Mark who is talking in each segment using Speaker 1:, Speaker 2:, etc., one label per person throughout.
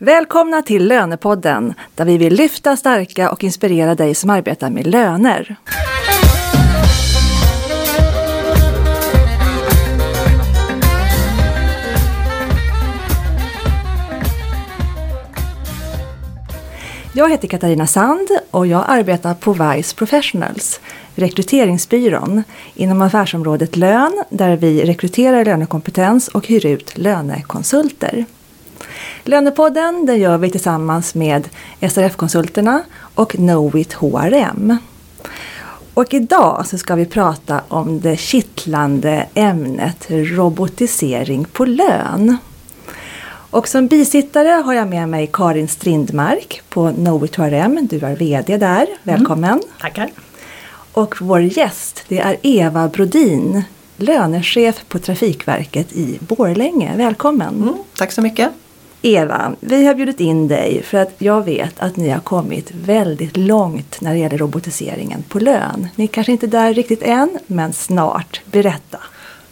Speaker 1: Välkomna till Lönepodden där vi vill lyfta, stärka och inspirera dig som arbetar med löner. Jag heter Katarina Sand och jag arbetar på Vice Professionals, rekryteringsbyrån inom affärsområdet lön där vi rekryterar lönekompetens och hyr ut lönekonsulter. Lönepodden den gör vi tillsammans med SRF-konsulterna och Knowit HRM. Och idag så ska vi prata om det kittlande ämnet robotisering på lön. Och som bisittare har jag med mig Karin Strindmark på Knowit HRM. Du är VD där. Välkommen! Mm,
Speaker 2: tackar!
Speaker 1: Och vår gäst det är Eva Brodin, lönechef på Trafikverket i Borlänge. Välkommen! Mm,
Speaker 3: tack så mycket!
Speaker 1: Eva, vi har bjudit in dig för att jag vet att ni har kommit väldigt långt när det gäller robotiseringen på lön. Ni är kanske inte där riktigt än, men snart. Berätta!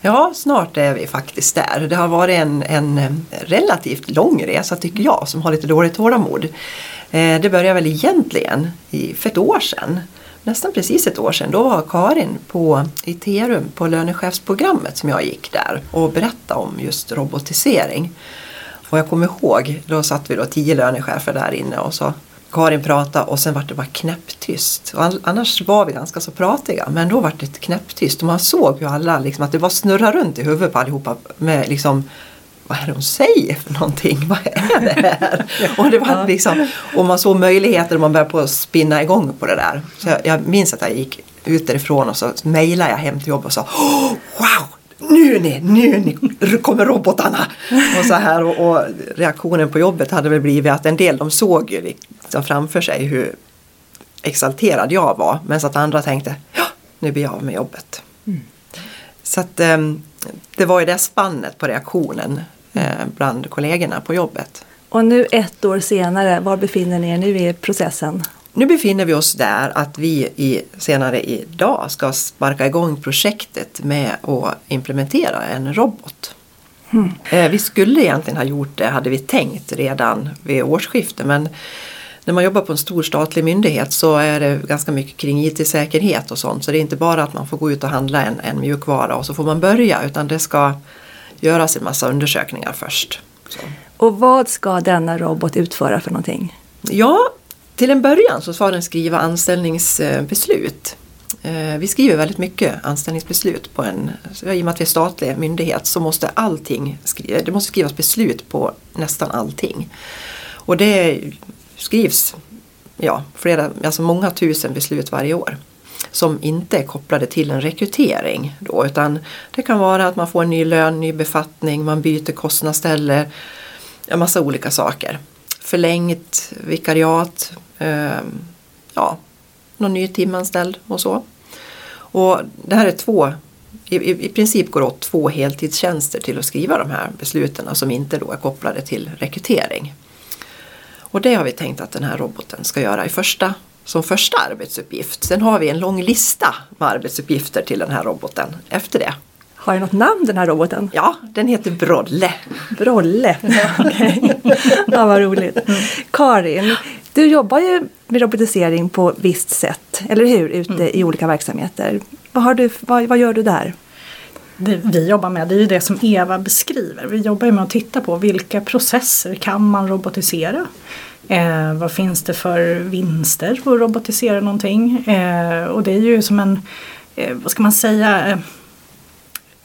Speaker 3: Ja, snart är vi faktiskt där. Det har varit en, en eh, relativt lång resa tycker jag som har lite dåligt tålamod. Eh, det började väl egentligen för ett år sedan nästan precis ett år sedan, då var Karin på Iterum på lönechefsprogrammet som jag gick där och berättade om just robotisering. Och jag kommer ihåg, då satt vi då tio lönechefer där inne och så Karin pratade och sen var det bara knäpptyst. Och annars var vi ganska så pratiga men då var det knäpptyst och man såg ju alla liksom att det var snurra runt i huvudet på allihopa med liksom vad är det hon säger för någonting? Vad är det här? och, det var liksom, och man såg möjligheter och man började på att spinna igång på det där. Så jag, jag minns att jag gick ut därifrån och så mejlade jag hem till jobbet och sa oh, Wow! Nu ni, nu ni kommer robotarna! Och så här och, och, reaktionen på jobbet hade väl blivit att en del de såg ju liksom framför sig hur exalterad jag var medan att andra tänkte ja, nu blir jag av med jobbet. Mm. Så att um, det var ju det spannet på reaktionen eh, bland kollegorna på jobbet.
Speaker 1: Och nu ett år senare, var befinner ni er nu i processen?
Speaker 3: Nu befinner vi oss där att vi i, senare idag ska sparka igång projektet med att implementera en robot. Mm. Vi skulle egentligen ha gjort det, hade vi tänkt, redan vid årsskiftet men när man jobbar på en stor statlig myndighet så är det ganska mycket kring IT-säkerhet och sånt. Så det är inte bara att man får gå ut och handla en, en mjukvara och så får man börja utan det ska göras en massa undersökningar först. Så.
Speaker 1: Och vad ska denna robot utföra för någonting?
Speaker 3: Ja, till en början så ska den skriva anställningsbeslut. Eh, vi skriver väldigt mycket anställningsbeslut på en, alltså, i och med att vi är statlig myndighet så måste allting skriva, det måste skrivas beslut på nästan allting. Och det skrivs ja, flera, alltså många tusen beslut varje år som inte är kopplade till en rekrytering. Då, utan det kan vara att man får en ny lön, ny befattning, man byter kostnadsställe, en massa olika saker. Förlängt vikariat, ja, någon ny timanställd och så. Och det här är två, i, i, princip går det åt två heltidstjänster till att skriva de här besluten som inte då är kopplade till rekrytering. Och det har vi tänkt att den här roboten ska göra i första, som första arbetsuppgift. Sen har vi en lång lista med arbetsuppgifter till den här roboten efter det.
Speaker 1: Har den något namn den här roboten?
Speaker 3: Ja, den heter Brolle.
Speaker 1: Brolle, ja, okay. ja vad roligt. Mm. Karin, du jobbar ju med robotisering på visst sätt, eller hur? Ute mm. i olika verksamheter. Vad, du, vad, vad gör du där?
Speaker 2: det vi jobbar med det är ju det som Eva beskriver. Vi jobbar med att titta på vilka processer kan man robotisera? Eh, vad finns det för vinster på att robotisera någonting? Eh, och det är ju som en, eh, vad ska man säga, eh,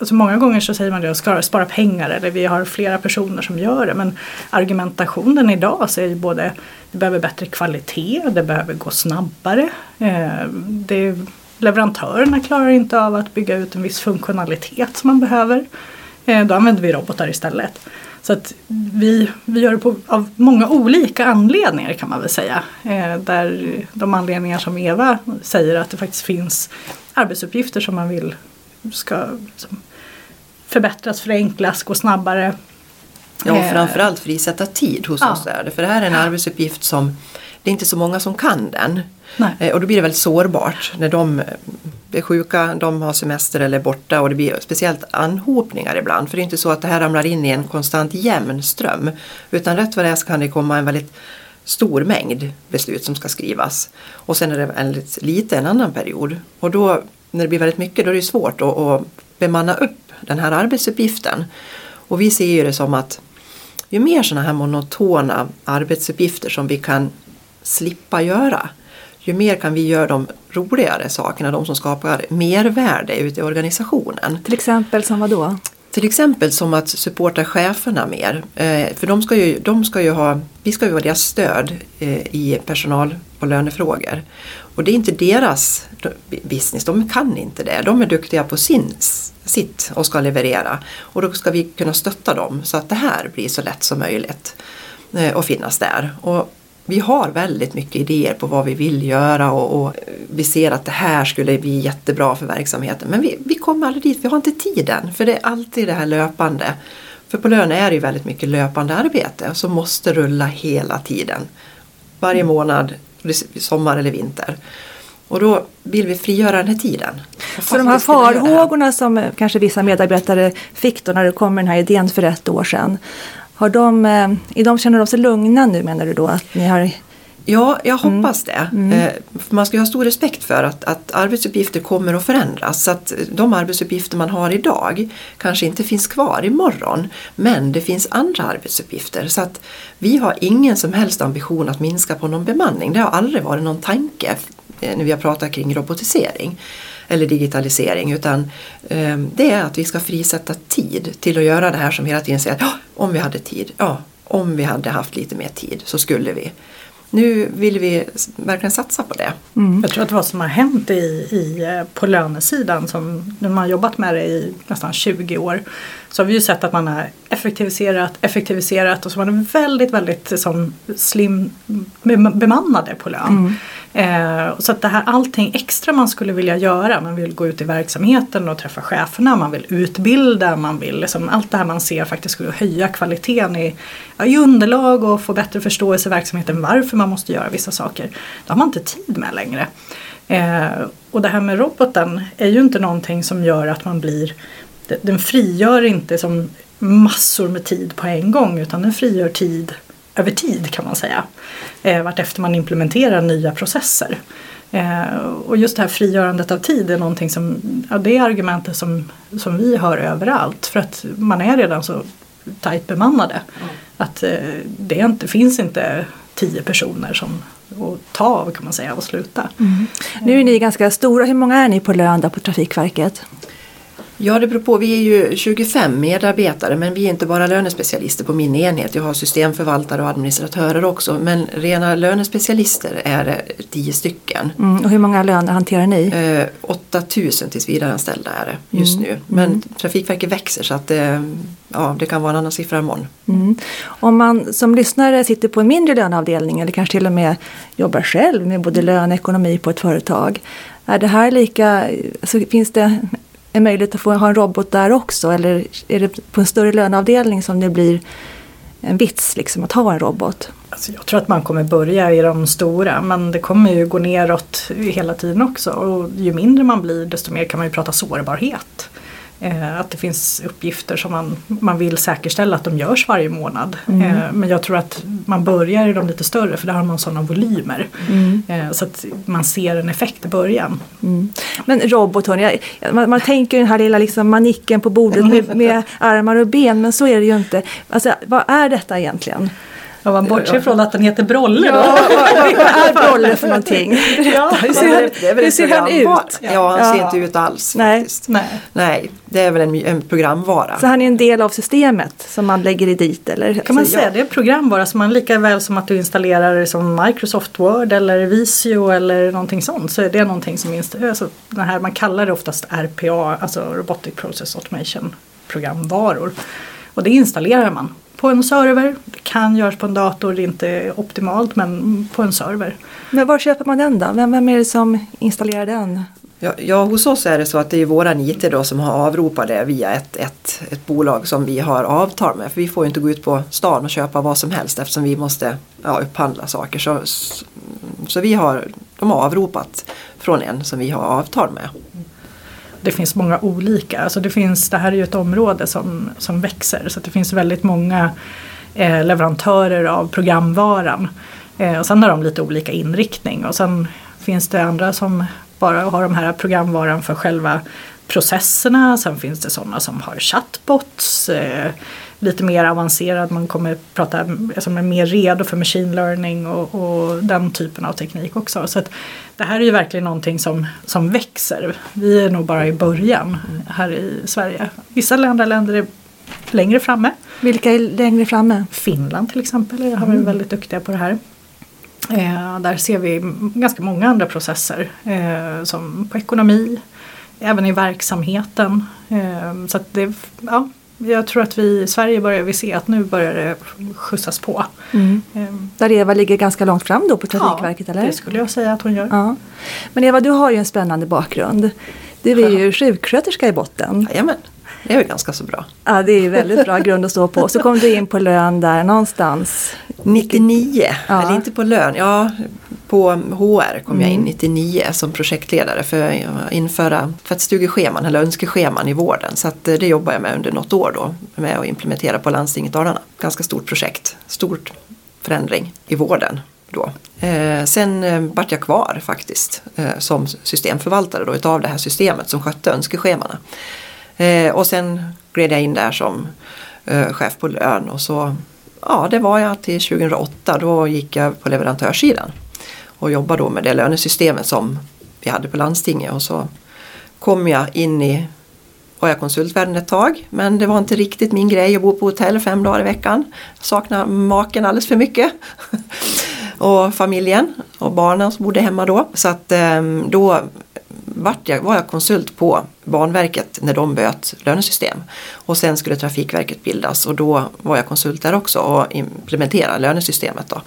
Speaker 2: Alltså många gånger så säger man det att spara pengar eller vi har flera personer som gör det men argumentationen idag så är ju både det behöver bättre kvalitet, det behöver gå snabbare. Eh, det leverantörerna klarar inte av att bygga ut en viss funktionalitet som man behöver. Eh, då använder vi robotar istället. Så att vi, vi gör det på, av många olika anledningar kan man väl säga. Eh, där de anledningar som Eva säger att det faktiskt finns arbetsuppgifter som man vill ska förbättras, förenklas, gå snabbare.
Speaker 3: Ja, och eh, framförallt frisätta tid hos ja. oss är det. För det här är en arbetsuppgift som det är inte så många som kan den.
Speaker 2: Nej.
Speaker 3: Eh, och då blir det väldigt sårbart när de eh, är sjuka, de har semester eller är borta och det blir speciellt anhopningar ibland. För det är inte så att det här ramlar in i en konstant jämn ström. Utan rätt vad det är så kan det komma en väldigt stor mängd beslut som ska skrivas. Och sen är det väldigt lite en annan period. Och då när det blir väldigt mycket då är det svårt att, att bemanna upp den här arbetsuppgiften. Och vi ser ju det som att ju mer sådana här monotona arbetsuppgifter som vi kan slippa göra ju mer kan vi göra de roligare sakerna, de som skapar mervärde ute i organisationen.
Speaker 1: Till exempel som vad då?
Speaker 3: Till exempel som att supporta cheferna mer. Eh, för de ska, ju, de ska ju ha, vi ska ju vara deras stöd eh, i personal och lönefrågor. Och det är inte deras business, de kan inte det. De är duktiga på sin, sitt och ska leverera. Och då ska vi kunna stötta dem så att det här blir så lätt som möjligt Och att finnas där. Och vi har väldigt mycket idéer på vad vi vill göra och, och, vi ser att det här skulle bli jättebra för verksamheten. Men vi, vi kommer aldrig dit, vi har inte tiden. För det är alltid det här löpande. För på lön är det ju väldigt mycket löpande arbete som måste rulla hela tiden. Varje månad, sommar eller vinter. Och då vill vi frigöra den här tiden.
Speaker 1: Så de här farhågorna som kanske vissa medarbetare fick då när det kom den här idén för ett år sedan. Har de, eh, är de, känner de sig lugna nu menar du då? Att ni har...
Speaker 3: Ja, jag hoppas mm. det. Mm. Eh, man ska ha stor respekt för att, att arbetsuppgifter kommer att förändras. Så att de arbetsuppgifter man har idag kanske inte finns kvar imorgon. Men det finns andra arbetsuppgifter. Så att vi har ingen som helst ambition att minska på någon bemanning. Det har aldrig varit någon tanke eh, när vi har pratat kring robotisering eller digitalisering utan eh, det är att vi ska frisätta tid till att göra det här som hela tiden säger att om vi hade tid, ja om vi hade haft lite mer tid så skulle vi. Nu vill vi verkligen satsa på det.
Speaker 2: Mm. Jag tror att vad som har hänt i, i, eh, på lönesidan, som när man har jobbat med det i nästan 20 år, så har vi ju sett att man har effektiviserat, effektiviserat och så var det väldigt, väldigt som slim bemannade på lön. Mm. Eh, så att det här allting extra man skulle vilja göra, man vill gå ut i verksamheten och träffa cheferna, man vill utbilda, man vill liksom, allt det här man ser faktiskt skulle höja kvaliteten i, i underlag och få bättre förståelse i verksamheten varför man måste göra vissa saker. Det har man inte tid med längre. Eh, och det här med roboten är ju inte någonting som gör att man blir den frigör inte som massor med tid på en gång utan den frigör tid över tid kan man säga. Eh, vartefter man implementerar nya processer. Eh, och just det här frigörandet av tid är någonting som, ja, det är argumentet som, som vi hör överallt för att man är redan så tajt bemannade. Mm. Att eh, det inte, finns inte tio personer som att ta av kan man säga och sluta. Mm.
Speaker 1: Nu är ni ganska stora, hur många är ni på lön på Trafikverket?
Speaker 3: Ja, det beror på. Vi är ju 25 medarbetare men vi är inte bara lönespecialister på min enhet. Jag har systemförvaltare och administratörer också. Men rena lönespecialister är det 10 stycken.
Speaker 1: Mm, och hur många löner hanterar ni?
Speaker 3: Eh, 8000 tillsvidareanställda är det just mm. nu. Men mm. Trafikverket växer så att det, ja, det kan vara en annan siffra imorgon.
Speaker 1: Mm. Om man som lyssnare sitter på en mindre löneavdelning eller kanske till och med jobbar själv med både lön och ekonomi på ett företag. Är det här lika, alltså finns det en möjlighet att få ha en robot där också? Eller är det på en större löneavdelning som det blir en vits liksom, att ha en robot?
Speaker 2: Alltså jag tror att man kommer börja i de stora men det kommer ju gå neråt hela tiden också och ju mindre man blir desto mer kan man ju prata sårbarhet. Eh, att det finns uppgifter som man, man vill säkerställa att de görs varje månad. Mm. Eh, men jag tror att man börjar i de lite större för där har man sådana volymer. Mm. Eh, så att man ser en effekt i början.
Speaker 1: Mm. Men roboten, man, man tänker den här lilla liksom manicken på bordet med, med armar och ben men så är det ju inte. Alltså, vad är detta egentligen?
Speaker 2: Om man bortser från att den heter Brolle ja,
Speaker 1: då. Vad är Brolle för någonting? Ja, hur ser, han, hur ser han ut?
Speaker 3: Ja, han ja. ser inte ut alls
Speaker 1: Nej.
Speaker 3: faktiskt. Nej. Nej, det är väl en, en, programvara.
Speaker 1: Så han är en del av systemet som man lägger i dit eller?
Speaker 2: Kan man säga, ja. det är en programvara som man lika väl som att du installerar som Microsoft Word eller Visio eller någonting sånt så är det någonting som alltså, den här, man kallar det oftast RPA, alltså Robotic Process Automation programvaror. Och det installerar man på en server. Det kan göras på en dator, det är inte optimalt men på en server.
Speaker 1: Men var köper man den då? Vem, vem är det som installerar den?
Speaker 3: Ja, ja, hos oss är det så att det är våran IT då som har avropat det via ett, ett, ett bolag som vi har avtal med. För vi får ju inte gå ut på stan och köpa vad som helst eftersom vi måste ja, upphandla saker. Så så vi har, de har avropat från en som vi har avtal med.
Speaker 2: Det finns många olika, alltså det, finns, det här är ju ett område som, som växer så det finns väldigt många eh, leverantörer av programvaran. Eh, och sen har de lite olika inriktning och sen finns det andra som bara har de här programvaran för själva processerna. Sen finns det sådana som har chatbots. Eh, lite mer avancerad, man kommer prata är mer redo för machine learning och, och, den typen av teknik också. Så det här är ju verkligen någonting som, som växer. Vi är nog bara i början här i Sverige. Vissa andra länder är längre framme.
Speaker 1: Vilka är längre framme?
Speaker 2: Finland till exempel har varit mm. väldigt duktiga på det här. Eh, där ser vi ganska många andra processer eh, som på ekonomi, även i verksamheten. Eh, så det, ja, jag tror att vi i Sverige börjar vi se att nu börjar det skjutsas på. Mm.
Speaker 1: Um, Där Eva ligger ganska långt fram då på Trafikverket
Speaker 2: ja,
Speaker 1: eller?
Speaker 2: det skulle jag säga att hon gör.
Speaker 1: Ja. Men Eva, du har ju en spännande bakgrund. Du är ju sjuksköterska i botten.
Speaker 3: Jajamän. Det är ju ganska så bra.
Speaker 1: Ja, det är väldigt bra grund att stå på. Så kom du in på lön där någonstans?
Speaker 3: 99, ja. eller inte på lön, ja på HR kom mm. jag in 99 mm. som projektledare för att införa tvättstugescheman eller önskescheman i vården. Så att eh, det jobbar jag med under något år då med att implementera på landstinget Dalarna. Ganska stort projekt, stort förändring i vården. Då. Eh, sen eh, vart jag kvar faktiskt eh, som systemförvaltare då, utav det här systemet som skötte önskeschemana. Eh, och sen gled jag in där som eh, chef på lön och så ja, det var jag till 2008. Då gick jag på leverantörssidan och jobbade då med det lönesystemet som vi hade på landstinget och så kom jag in i var jag konsultvärlden ett tag men det var inte riktigt min grej att bo på hotell fem dagar i veckan. Jag saknade maken alldeles för mycket. och familjen och barnen som bodde hemma då. Så att ehm, då vart jag, var jag konsult på Banverket när de böt lönesystem. Och sen skulle Trafikverket bildas och då var jag konsult där också och implementerade lönesystemet. Då.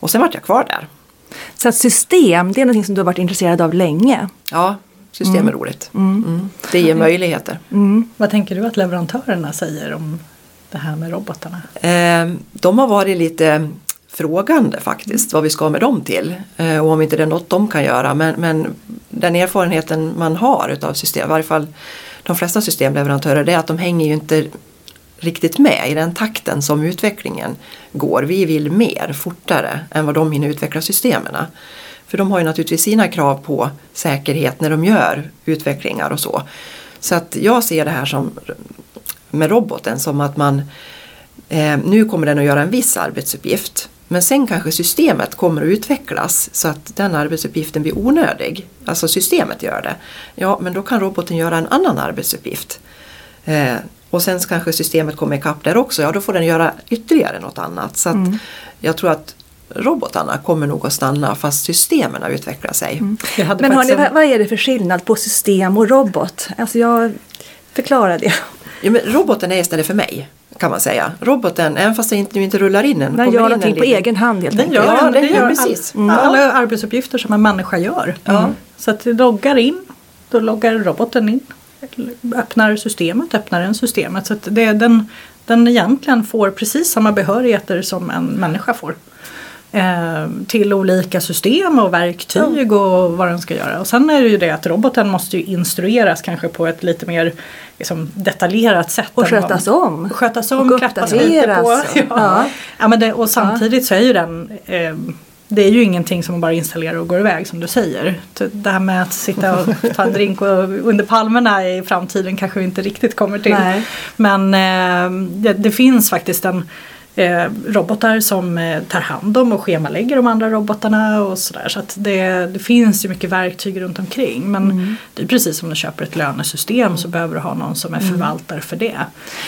Speaker 3: Och sen vart jag kvar där.
Speaker 1: Så att system, det är något som du har varit intresserad av länge?
Speaker 3: Ja, system är mm. roligt. Mm. Mm. Det ger möjligheter.
Speaker 2: Mm. Vad tänker du att leverantörerna säger om det här med robotarna?
Speaker 3: Eh, de har varit lite frågande faktiskt vad vi ska med dem till. Eh, och om inte det är något de kan göra. Men, men den erfarenheten man har utav system, i varje fall de flesta systemleverantörer, det är att de hänger ju inte riktigt med i den takten som utvecklingen går. Vi vill mer, fortare än vad de hinner utveckla systemen. För de har ju naturligtvis sina krav på säkerhet när de gör utvecklingar och så. Så att jag ser det här som med roboten som att man eh, nu kommer den att göra en viss arbetsuppgift men sen kanske systemet kommer att utvecklas så att den arbetsuppgiften blir onödig. Alltså systemet gör det. Ja, men då kan roboten göra en annan arbetsuppgift. Eh, och sen kanske systemet kommer ikapp där också. Ja, då får den göra ytterligare något annat. Så mm. jag tror att robotarna kommer nog att stanna fast systemen har utvecklat sig. Mm.
Speaker 1: Men hörni, en... vad är det för skillnad på system och robot? Alltså jag förklarar det.
Speaker 3: Ja, men roboten är istället för mig kan man säga. Roboten, även fast den inte, inte rullar in en.
Speaker 1: Den gör någonting på egen hand helt
Speaker 2: enkelt. Ja, det, gör precis. All, mm. Alla arbetsuppgifter som en människa gör. Mm. Så att det loggar in, då loggar roboten in. Öppnar systemet, öppnar den systemet. Så att det, den, den egentligen får precis samma behörigheter som en människa får. Eh, till olika system och verktyg och vad den ska göra. Och sen är det ju det att roboten måste ju instrueras kanske på ett lite mer liksom, detaljerat sätt.
Speaker 1: Och skötas om.
Speaker 2: Skötas om, klappas lite på. Ja. Ja. ja. men det, och samtidigt så är ju den eh, det är ju ingenting som man bara installerar och går iväg som du säger. Det här med att sitta och ta en drink under palmerna i framtiden kanske vi inte riktigt kommer till. Nej. Men eh, det, det, finns faktiskt en eh, robotar som eh, tar hand om och schemalägger de andra robotarna och sådär. Så att det, det finns ju mycket verktyg runt omkring. Men mm. det är precis som du köper ett lönesystem så behöver du ha någon som är mm. förvaltare för det.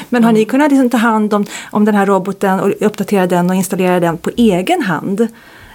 Speaker 1: Men har ni kunnat liksom ta hand om, om den här roboten och uppdatera den och installera den på egen hand?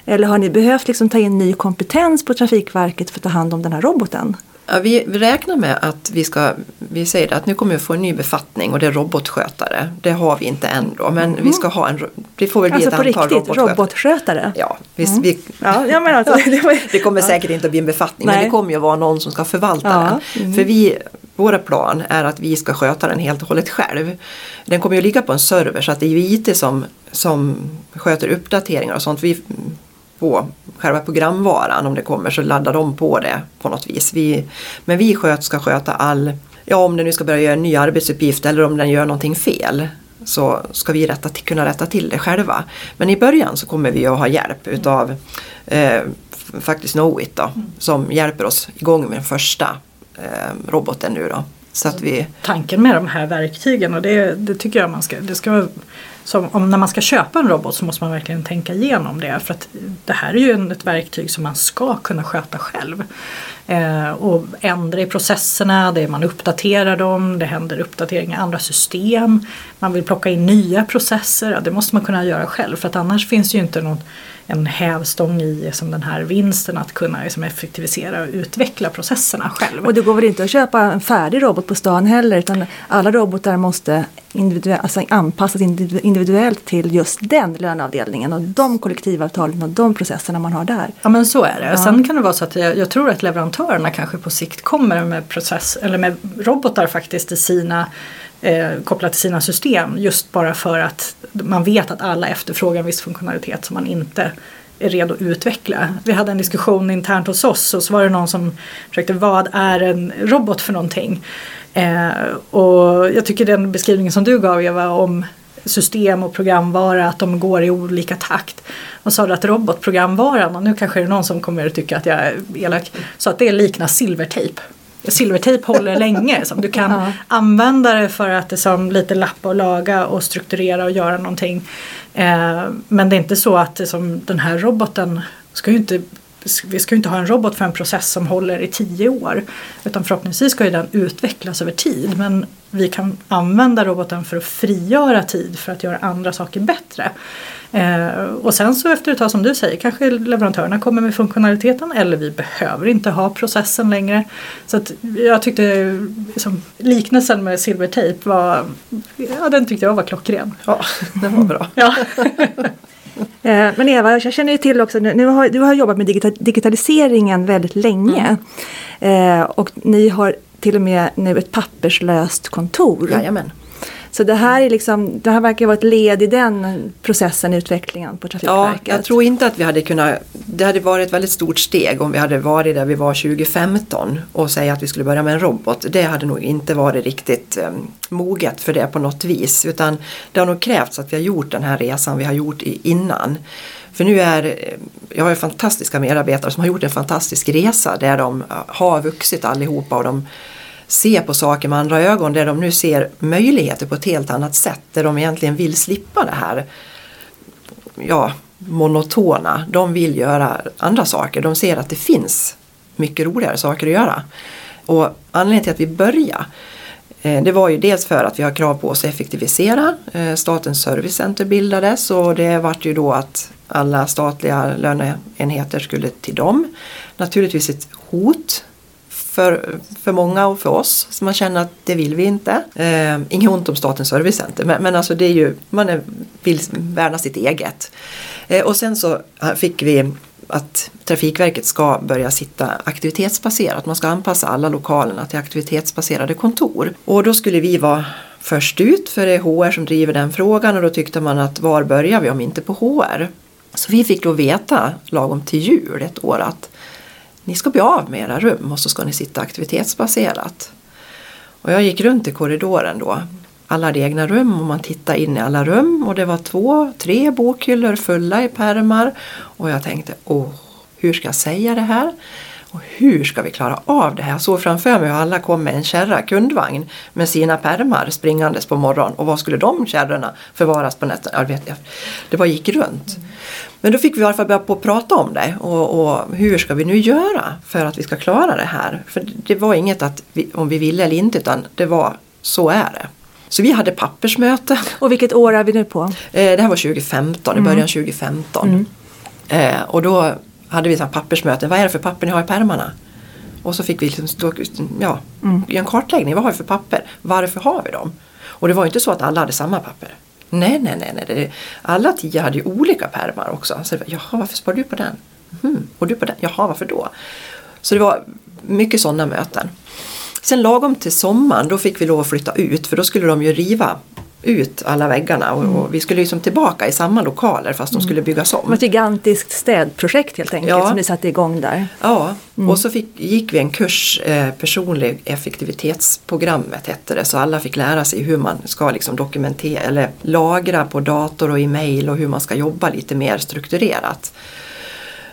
Speaker 1: Eller har ni behövt liksom ta in ny kompetens på Trafikverket för att ta hand om den här roboten?
Speaker 3: Ja, vi, räknar med att vi ska, vi säger att nu kommer vi få en ny befattning och det är robotskötare. Det har vi inte än då men mm. vi ska ha en, det får väl bli
Speaker 1: alltså
Speaker 3: ett antal
Speaker 1: riktigt, robotskötare. robotskötare?
Speaker 3: Ja, vi, mm. vi, ja, ja, men alltså, det, kommer ja. säkert inte att bli en befattning Nej. men det kommer ju vara någon som ska förvalta ja. den. Mm. För vi, våra plan är att vi ska sköta den helt och hållet själv. Den kommer ju ligga på en server så att det är IT som, som sköter uppdateringar och sånt. Vi, på själva programvaran om det kommer så laddar de på det på något vis. Vi, men vi sköt, ska sköta all, ja om den nu ska börja göra en ny arbetsuppgift eller om den gör någonting fel så ska vi rätta kunna rätta till det själva. Men i början så kommer vi att ha hjälp utav eh, faktiskt Knowit då, som hjälper oss igång med den första eh, roboten nu då. Så att vi...
Speaker 2: Tanken med de här verktygen och det, det tycker jag man ska, det ska vara så om när man ska köpa en robot så måste man verkligen tänka igenom det för att det här är ju ett verktyg som man ska kunna sköta själv. Eh, och ändra i processerna, det man uppdaterar dem, det händer uppdateringar i andra system. Man vill plocka in nya processer, ja, det måste man kunna göra själv för att annars finns det ju inte någon en hävstång i som den här vinsten att kunna liksom effektivisera och utveckla processerna själv.
Speaker 1: Och det går väl inte att köpa en färdig robot på stan heller utan alla robotar måste individuell, alltså anpassas individuellt till just den löneavdelningen och de kollektivavtalen och de processerna man har där.
Speaker 2: Ja men så är det. Ja. Sen kan det vara så att jag, jag, tror att leverantörerna kanske på sikt kommer med process eller med robotar faktiskt i sina eh, kopplat till sina system just bara för att man vet att alla efterfrågar en viss funktionalitet som man inte är redo att utveckla. Vi hade en diskussion internt hos oss och så var det någon som försökte vad är en robot för någonting? Eh, och jag tycker den beskrivningen som du gav Eva om system och programvara att de går i olika takt. Och sa du att robotprogramvaran, och nu kanske det är någon som kommer att tycka att jag är elak, så att det liknar silvertejp silvertejp håller länge. Som du kan ja. använda det för att det som lite lappa och laga och strukturera och göra någonting. Eh, men det är inte så att det som den här roboten ska ju inte vi ska ju inte ha en robot för en process som håller i tio år. Utan förhoppningsvis ska ju den utvecklas över tid. Men vi kan använda roboten för att frigöra tid för att göra andra saker bättre. Eh, och sen så efter ett tag som du säger kanske leverantörerna kommer med funktionaliteten eller vi behöver inte ha processen längre. Så jag tyckte liksom, liknelsen med silvertejp var, ja den tyckte jag var klockren.
Speaker 3: Ja, den var bra.
Speaker 2: ja.
Speaker 1: Eh, men Eva, jag känner ju till också, nu har, du har jobbat med digitaliseringen väldigt länge. Mm. Eh, och ni har till och med nu ett papperslöst kontor.
Speaker 3: Jajamän.
Speaker 1: Så det här, är liksom, det här verkar vara ett led i den processen, utvecklingen på Trafikverket.
Speaker 3: Ja, jag tror inte att vi hade kunnat, det hade varit ett väldigt stort steg om vi hade varit där vi var 2015 och säga att vi skulle börja med en robot. Det hade nog inte varit riktigt um, moget för det på något vis utan det har nog krävts att vi har gjort den här resan vi har gjort innan. För nu är, jag har ju fantastiska medarbetare som har gjort en fantastisk resa där de har vuxit allihopa och de se på saker med andra ögon där de nu ser möjligheter på ett helt annat sätt. Där de egentligen vill slippa det här ja, monotona. De vill göra andra saker. De ser att det finns mycket roligare saker att göra. Och anledningen till att vi började eh, det var ju dels för att vi har krav på oss att effektivisera. Eh, Statens servicecenter bildades och det vart ju då att alla statliga löneenheter skulle till dem. Naturligtvis ett hot för, för många och för oss. Så man känner att det vill vi inte. Eh, inget ont om Statens servicecenter men, men alltså det är ju, man är, vill värna sitt eget. Eh, och sen så eh, fick vi att Trafikverket ska börja sitta aktivitetsbaserat. Man ska anpassa alla lokalerna till aktivitetsbaserade kontor. Och då skulle vi vara först ut för det är HR som driver den frågan och då tyckte man att var börjar vi om inte på HR? Så vi fick då veta lagom till jul ett år att ni ska bli av med era rum och så ska ni sitta aktivitetsbaserat. Och jag gick runt i korridoren då. Alla hade egna rum och man tittade in i alla rum och det var två, tre bokhyllor fulla i pärmar. Och jag tänkte, åh, hur ska jag säga det här? Och hur ska vi klara av det här? Jag såg framför mig hur alla kom med en kärra kundvagn med sina pärmar springandes på morgonen och var skulle de kärrorna förvaras på nätterna? Det bara gick runt. Men då fick vi i alla fall börja på att prata om det och, och, hur ska vi nu göra för att vi ska klara det här? För det var inget att vi, om vi ville eller inte utan det var så är det. Så vi hade pappersmöte.
Speaker 1: Och vilket år är vi nu på?
Speaker 3: Eh, det här var 2015, mm. i början 2015. Mm. Eh, och då hade vi pappersmöte. Vad är det för papper ni har i pärmarna? Och så fick vi liksom stå, ja, mm. en kartläggning. Vad har vi för papper? Varför har vi dem? Och det var inte så att alla hade samma papper. Nej, nej, nej. nej. Alla tio hade ju olika pärmar också. Så det var, Jaha, varför sparar du på den? Mm. Och du på den? Jaha, varför då? Så det var mycket sådana möten. Sen lagom till sommaren då fick vi lov att flytta ut för då skulle de ju riva ut alla väggarna och, och vi skulle liksom tillbaka i samma lokaler fast de skulle byggas om.
Speaker 1: ett gigantiskt städprojekt helt enkelt
Speaker 3: Ja.
Speaker 1: som ni satte igång där.
Speaker 3: Ja, och så fick, gick vi en kurs, eh, personlig effektivitetsprogrammet hette det, så alla fick lära sig hur man ska liksom dokumentera eller lagra på dator och e-mail och hur man ska jobba lite mer strukturerat.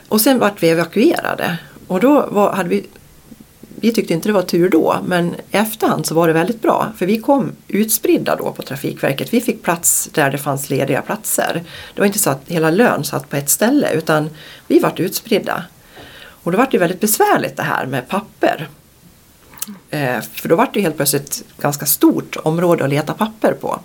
Speaker 3: Och sen vart vi evakuerade och då var, hade vi vi tyckte inte det var tur då men i efterhand så var det väldigt bra för vi kom utspridda då på Trafikverket. Vi fick plats där det fanns lediga platser. Det var inte så att hela lön satt på ett ställe utan vi vart utspridda. Och då vart det väldigt besvärligt det här med papper. Eh, för då vart det helt plötsligt ett ganska stort område att leta papper på.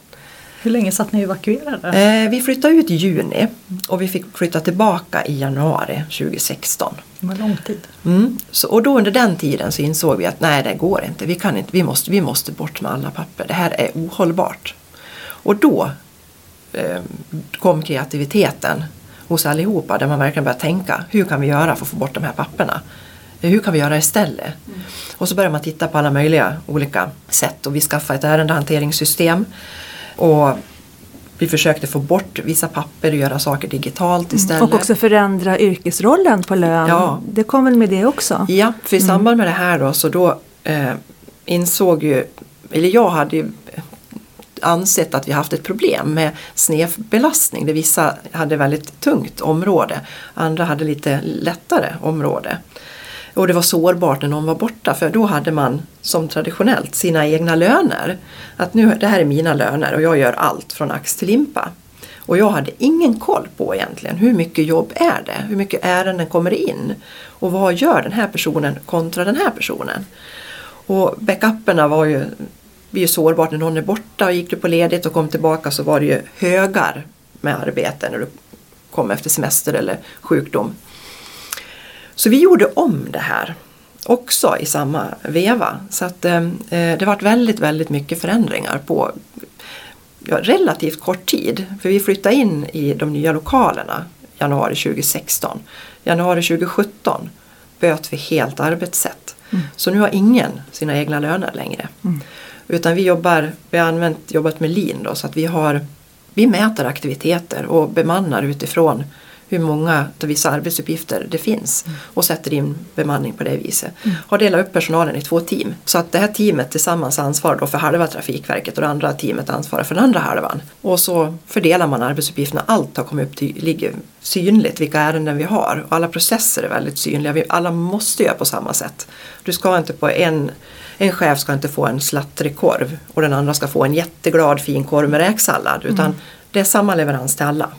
Speaker 2: Hur länge satt ni evakuerade?
Speaker 3: Eh, vi flyttade ut i juni och vi fick flytta tillbaka i januari 2016.
Speaker 2: Det var lång tid.
Speaker 3: Mm. Så, och då under den tiden så insåg vi att nej det går inte, vi, kan inte vi, måste, vi måste bort med alla papper, det här är ohållbart. Och då eh, kom kreativiteten hos allihopa där man verkligen började tänka, hur kan vi göra för att få bort de här papperna? Hur kan vi göra istället? Och så började man titta på alla möjliga olika sätt och vi skaffade ett ärendehanteringssystem. Och vi försökte få bort vissa papper och göra saker digitalt istället.
Speaker 1: Och också förändra yrkesrollen på lön.
Speaker 3: Ja.
Speaker 1: Det kom väl med det också?
Speaker 3: Ja, för i samband med det här då så då eh, insåg ju, eller jag hade ju ansett att vi haft ett problem med snedbelastning. Där vissa hade väldigt tungt område, andra hade lite lättare område. Och det var sårbart när någon var borta för då hade man som traditionellt sina egna löner. Att nu, det här är mina löner och jag gör allt från ax till limpa. Och jag hade ingen koll på egentligen hur mycket jobb är det? Hur mycket ärenden kommer in? Och vad gör den här personen kontra den här personen? Och backuperna var ju, blir ju sårbart när någon är borta och gick du på ledigt och kom tillbaka så var det ju högar med arbete när du kom efter semester eller sjukdom. Så vi gjorde om det här också i samma veva. Så att eh, det varit väldigt, väldigt mycket förändringar på ja, relativt kort tid. För vi flyttade in i de nya lokalerna januari 2016. Januari 2017 böt vi helt arbetssätt. Så nu har ingen sina egna löner längre. Utan vi jobbar, vi har använt, jobbat med lean då, så att vi har vi mäter aktiviteter och bemannar utifrån hur många av vissa arbetsuppgifter det finns och sätter in bemanning på det viset. Har delat upp personalen i två team så att det här teamet tillsammans ansvarar då för halva Trafikverket och det andra teamet ansvarar för den andra halvan. Och så fördelar man arbetsuppgifterna. Allt har kommit upp till, ligger synligt vilka ärenden vi har och alla processer är väldigt synliga. Vi, alla måste göra på samma sätt. Du ska inte på en en chef ska inte få en slattrig korv och den andra ska få en jätteglad fin korv med räksallad utan det är samma leverans till alla.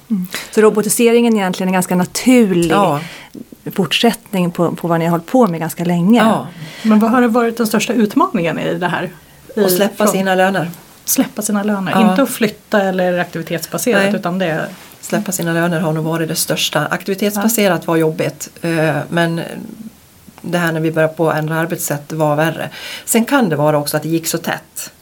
Speaker 1: Så robotiseringen är egentligen en ganska naturlig
Speaker 3: Ja.
Speaker 1: fortsättning på, på vad ni har hållit på med ganska länge.
Speaker 3: Ja,
Speaker 2: Men vad har varit den största utmaningen i det här? I,
Speaker 3: och släppa
Speaker 2: från-
Speaker 3: sina löner.
Speaker 2: släppa sina löner.
Speaker 3: Ja.
Speaker 2: Inte att flytta eller aktivitetsbaserat
Speaker 3: Nej.
Speaker 2: utan det är
Speaker 3: Släppa sina löner har nog varit det största. Aktivitetsbaserat var jobbigt eh, men det här när vi började på ändra arbetssätt var värre. Sen kan det vara också att det gick så tätt.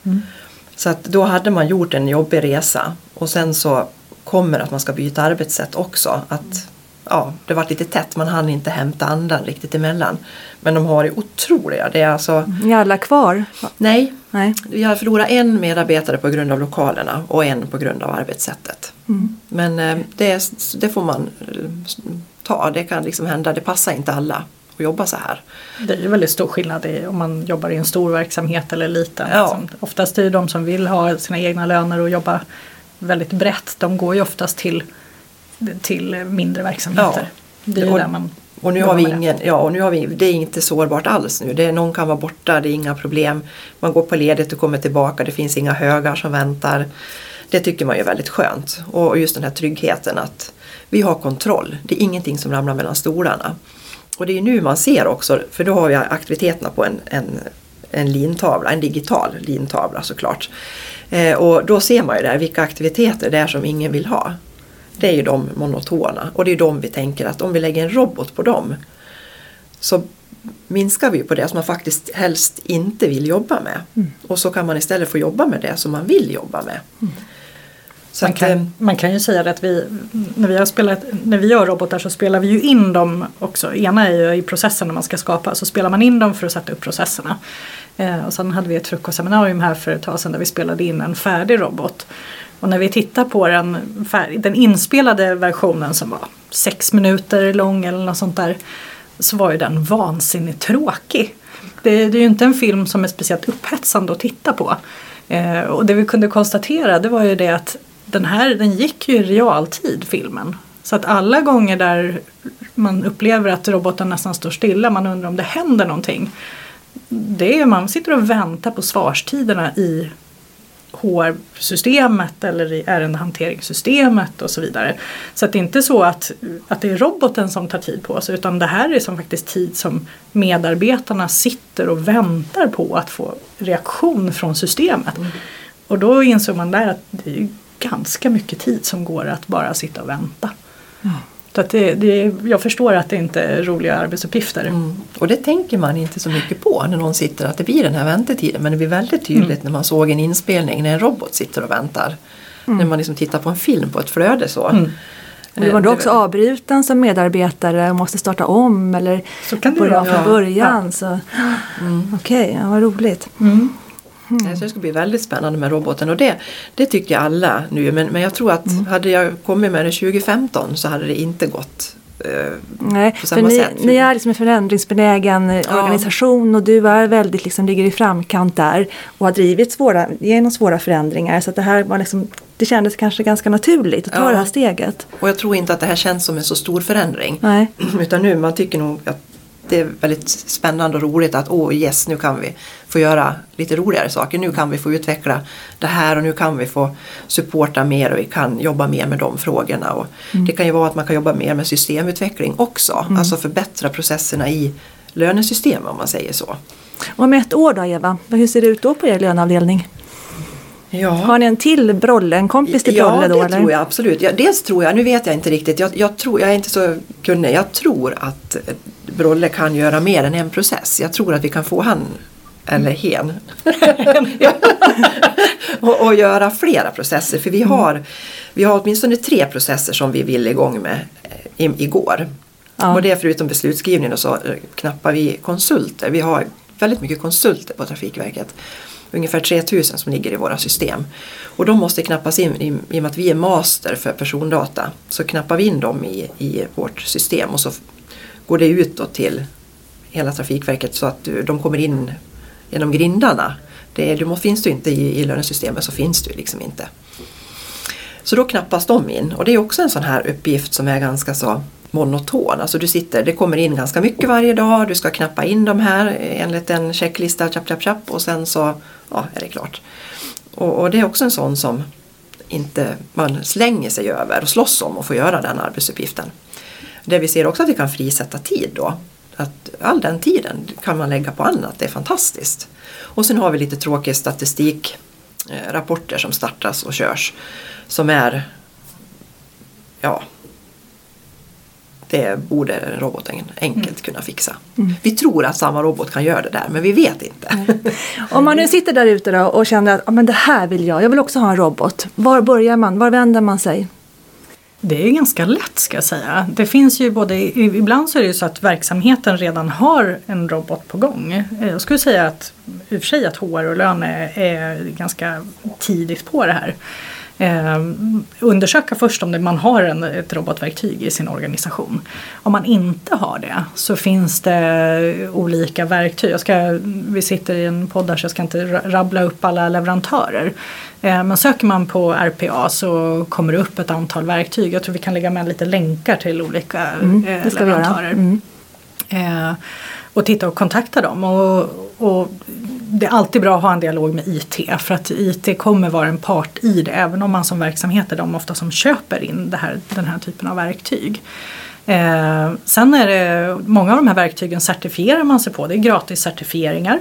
Speaker 3: Så att då hade man gjort en jobbig resa och sen så kommer att man ska byta arbetssätt också. Att ja, det var lite tätt, man hann inte hämta andan riktigt emellan. Men de har varit otroliga. Det är alltså,
Speaker 1: Ni alla kvar?
Speaker 3: nej,
Speaker 1: Nej.
Speaker 3: vi har förlorat en medarbetare på grund av lokalerna och en på grund av arbetssättet. Men eh, det, det får man eh, ta, det kan liksom hända, det passar inte alla att jobba så här.
Speaker 2: Det är ju väldigt stor skillnad i, om man jobbar i en stor verksamhet eller liten.
Speaker 3: Ja.
Speaker 2: Som, oftast är det de som vill ha sina egna löner och jobba väldigt brett. De går ju oftast till, till mindre verksamheter. Det är ju
Speaker 3: Och-
Speaker 2: där man
Speaker 3: Och nu har vi ingen, ja och nu har vi, det är inte sårbart alls nu. Det är, någon kan vara borta, det är inga problem. Man går på ledigt och kommer tillbaka, det finns inga högar som väntar. Det tycker man är väldigt skönt. Och just den här tryggheten att vi har kontroll. Det är ingenting som ramlar mellan stolarna. Och det är nu man ser också, för då har vi aktiviteterna på en, en, en lintavla, en digital lintavla såklart. Eh, och då ser man ju där vilka aktiviteter det är som ingen vill ha. Det är ju de monotona och det är de vi tänker att om vi lägger en robot på dem så minskar vi på det som man faktiskt helst inte vill jobba med. Och så kan man istället få jobba med det som man vill jobba med. Så
Speaker 2: man,
Speaker 3: att,
Speaker 2: kan,
Speaker 3: eh,
Speaker 2: man kan ju säga det att vi, när vi, har spelat, när vi gör robotar så spelar vi ju in dem också. Ena är ju i processen när man ska skapa, så spelar man in dem för att sätta upp processerna. Eh, och sen hade vi ett frukostseminarium här för ett tag sedan där vi spelade in en färdig robot. Och när vi tittar på den, den inspelade versionen som var sex minuter lång eller något sånt där. Så var ju den vansinnigt tråkig. Det, det är ju inte en film som är speciellt upphetsande att titta på. Eh, och det vi kunde konstatera det var ju det att den här den gick ju i realtid filmen. Så att alla gånger där man upplever att roboten nästan står stilla, man undrar om det händer någonting. Det är, man sitter och väntar på svarstiderna i HR-systemet eller i ärendehanteringssystemet och så vidare. Så att det är inte så att, att det är roboten som tar tid på sig utan det här är som faktiskt tid som medarbetarna sitter och väntar på att få reaktion från systemet. Mm. Och då insåg man där att det är ganska mycket tid som går att bara sitta och vänta. Mm. Så att det, det, jag förstår att det inte är roliga arbetsuppgifter. Mm.
Speaker 3: Och det tänker man inte så mycket på när någon sitter, att det blir den här väntetiden. Men det blir väldigt tydligt mm. när man såg en inspelning när en robot sitter och väntar. Mm. När man liksom tittar på en film på ett flöde så. Mm.
Speaker 1: Och var då också avbruten som medarbetare och måste starta om eller
Speaker 2: så kan det börja
Speaker 1: från början. Ja. Så. Mm. Okej, okay, ja, vad roligt. Mm.
Speaker 3: Mm. Så det ska bli väldigt spännande med roboten och det, det tycker alla nu men, men jag tror att mm. hade jag kommit med det 2015 så hade det inte gått eh,
Speaker 1: Nej, för ni. Ni är liksom en förändringsbenägen ja. organisation och du är väldigt, liksom, ligger i framkant där och har drivit svåra, genom svåra förändringar så det här var liksom det kändes kanske ganska naturligt att ta ja. det här steget.
Speaker 3: Och jag tror inte att det här känns som en så stor förändring.
Speaker 1: Nej.
Speaker 3: Utan nu, man tycker nog att det är väldigt spännande och roligt att åh oh yes nu kan vi få göra lite roligare saker. Nu kan vi få utveckla det här och nu kan vi få supporta mer och vi kan jobba mer med de frågorna. Och mm. Det kan ju vara att man kan jobba mer med systemutveckling också. Mm. Alltså förbättra processerna i lönesystem om man säger så.
Speaker 1: Om ett år då Eva, hur ser det ut då på er löneavdelning?
Speaker 3: Ja.
Speaker 1: Har ni en till Brolle, en kompis till Brolle
Speaker 3: ja,
Speaker 1: då?
Speaker 3: Ja, det
Speaker 1: eller?
Speaker 3: tror jag absolut. Ja, dels tror jag, nu vet jag inte riktigt, jag, jag, tror, jag är inte så kunnig, jag tror att Brolle kan göra mer än en process. Jag tror att vi kan få han eller hen och, och, göra flera processer. För vi mm. har, vi har åtminstone tre processer som vi vill igång med eh, i, igår. Ja. Och det är förutom beslutsskrivningen och så eh, knappar vi konsulter. Vi har väldigt mycket konsulter på Trafikverket ungefär 3000 som ligger i våra system. Och de måste knappas in, i, i och med att vi är master för persondata, så knappar vi in dem i, i vårt system och så går det ut då till hela Trafikverket så att de kommer in genom grindarna. Det, det finns du inte i, i lönesystemet så finns du liksom inte. Så då knappas de in och det är också en sån här uppgift som är ganska så monoton. Alltså du sitter, det kommer in ganska mycket varje dag, du ska knappa in de här eh, enligt en checklista, chapp, chapp, chapp, och sen så ja, är det klart. Och, och, det är också en sån som inte man slänger sig över och slåss om att få göra den arbetsuppgiften. Det vi ser också att vi kan frisätta tid då. Att all den tiden kan man lägga på annat, det är fantastiskt. Och sen har vi lite tråkiga statistikrapporter eh, som startas och körs. Som är ja, det borde roboten enkelt mm. kunna fixa. Mm. Vi tror att samma robot kan göra det där men vi vet inte. Mm.
Speaker 1: Om man nu sitter där ute och känner att ah, men det här vill jag, jag vill också ha en robot. Var börjar man? Var vänder man sig?
Speaker 2: Det är ganska lätt ska jag säga. Det finns ju både, ibland så är det ju så att verksamheten redan har en robot på gång. Jag skulle säga att i och för sig att HR och lön är, är ganska tidigt på det här. Eh, undersöka först om det, man har en, ett robotverktyg i sin organisation. Om man inte har det så finns det olika verktyg. Jag ska, vi sitter i en podd där så jag ska inte rabbla upp alla leverantörer. Eh, men söker man på RPA så kommer det upp ett antal verktyg. Jag tror vi kan lägga med lite länkar till olika mm, eh, leverantörer. Mm. Eh, och titta och kontakta dem. Och, och det är alltid bra att ha en dialog med IT för att IT kommer vara en part i det även om man som verksamhet är de ofta som köper in det här, den här typen av verktyg. Eh, sen är det, många av de här verktygen certifierar man sig på, det är gratis certifieringar.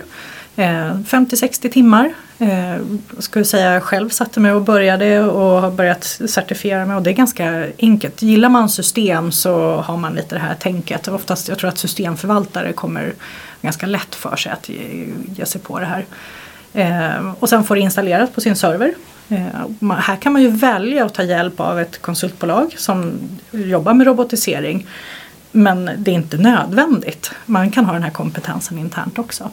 Speaker 2: Eh, 50-60 timmar. Eh, skulle säga själv satte mig och började och har börjat certifiera mig och det är ganska enkelt. Gillar man system så har man lite det här tänket. Oftast, jag tror att systemförvaltare kommer ganska lätt för sig att ge, ge sig på det här. Eh, och sen får det installerat på sin server. Eh, här kan man ju välja att ta hjälp av ett konsultbolag som jobbar med robotisering. Men det är inte nödvändigt. Man kan ha den här kompetensen internt också.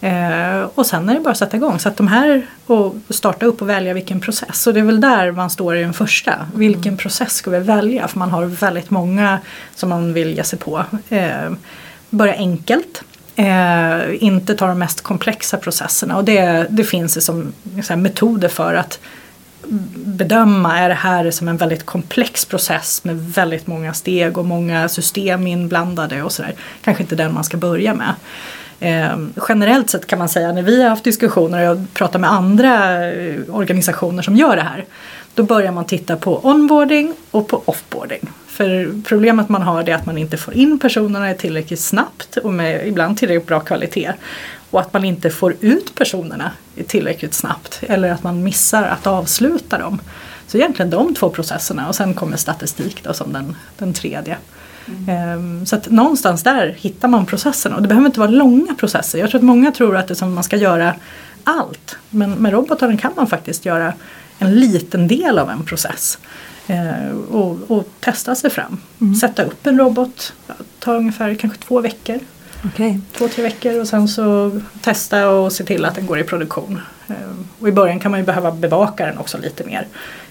Speaker 2: Eh, och sen är det bara att sätta igång. Så att de här och starta upp och välja vilken process. Och det är väl där man står i den första. Vilken mm. process ska vi välja? För man har väldigt många som man vill ge sig på. Eh, börja enkelt. Eh, inte ta de mest komplexa processerna. Och det, det finns det som här, metoder för att bedöma, är det här som en väldigt komplex process med väldigt många steg och många system inblandade och sådär. Kanske inte den man ska börja med. Eh, generellt sett kan man säga när vi har haft diskussioner och pratat med andra eh, organisationer som gör det här. Då börjar man titta på onboarding och på offboarding. För problemet man har är att man inte får in personerna tillräckligt snabbt och med ibland tillräckligt bra kvalitet. Och att man inte får ut personerna tillräckligt snabbt eller att man missar att avsluta dem. Så egentligen de två processerna och sen kommer statistik då som den, den tredje. Mm. Så att någonstans där hittar man processen och det behöver inte vara långa processer. Jag tror att många tror att det som man ska göra allt. Men med robotar kan man faktiskt göra en liten del av en process. Eh, och, och, testa sig fram. Mm. Sätta upp en robot, ta ungefär kanske två veckor. Okay. Två, tre veckor och sen så testa och se till att den går i produktion. Eh, och i början kan man ju behöva bevaka den också lite mer.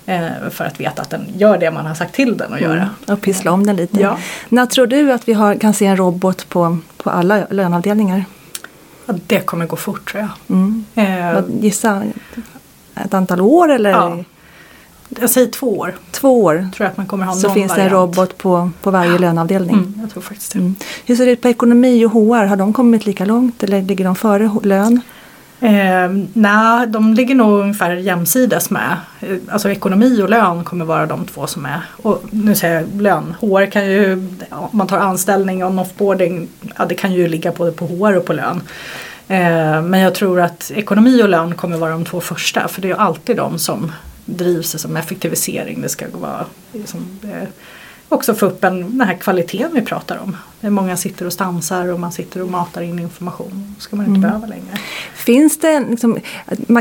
Speaker 2: Eh, för att veta att den gör det man har sagt till den att mm. göra.
Speaker 1: Och pyssla om den lite. Ja. När tror du att vi har, kan se en robot på, på alla löneavdelningar?
Speaker 2: Ja, det kommer gå fort tror jag.
Speaker 1: Mm. Eh, Gissa ett antal år eller? Ja.
Speaker 2: Jag säger två år.
Speaker 1: Två år.
Speaker 2: Tror jag att man kommer ha
Speaker 1: Så finns det en robot på, på varje ja. löneavdelning?
Speaker 2: Mm, jag tror faktiskt det. Mm.
Speaker 1: Hur ser det ut på ekonomi och HR? Har de kommit lika långt eller ligger de före lön?
Speaker 2: Eh, nej, de ligger nog ungefär jämsides med. Eh, alltså ekonomi och lön kommer vara de två som är. Och nu säger jag lön. HR kan ju, om man tar anställning och offboarding, ja det kan ju ligga både på HR och på lön. Eh, men jag tror att ekonomi och lön kommer vara de två första för det är ju alltid de som drivs som effektivisering. Det ska vara liksom, eh, också få upp en, den här kvaliteten vi pratar om. Många sitter och stansar och man sitter och matar in information. Ska man inte mm. behöva längre.
Speaker 1: Finns det, liksom,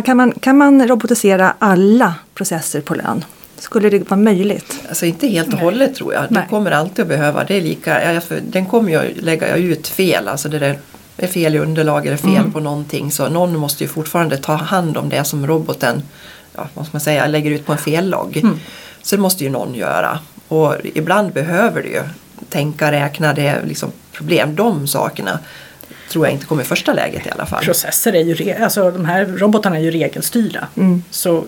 Speaker 1: kan, man, kan man robotisera alla processer på lön? Skulle det vara möjligt?
Speaker 3: Alltså inte helt och hållet tror jag. Det kommer alltid att behöva. Det är lika, den kommer ju att lägga ut fel. Alltså det där är fel i underlag eller fel mm. på någonting. Så någon måste ju fortfarande ta hand om det som roboten ja, vad ska man säga, lägger ut på en fellogg. Mm. Så det måste ju någon göra. Och ibland behöver du ju tänka, räkna, det är liksom problem. De sakerna tror jag inte kommer i första läget i alla fall.
Speaker 2: Processer är ju, alltså de här robotarna är ju regelstyrda. Mm. Så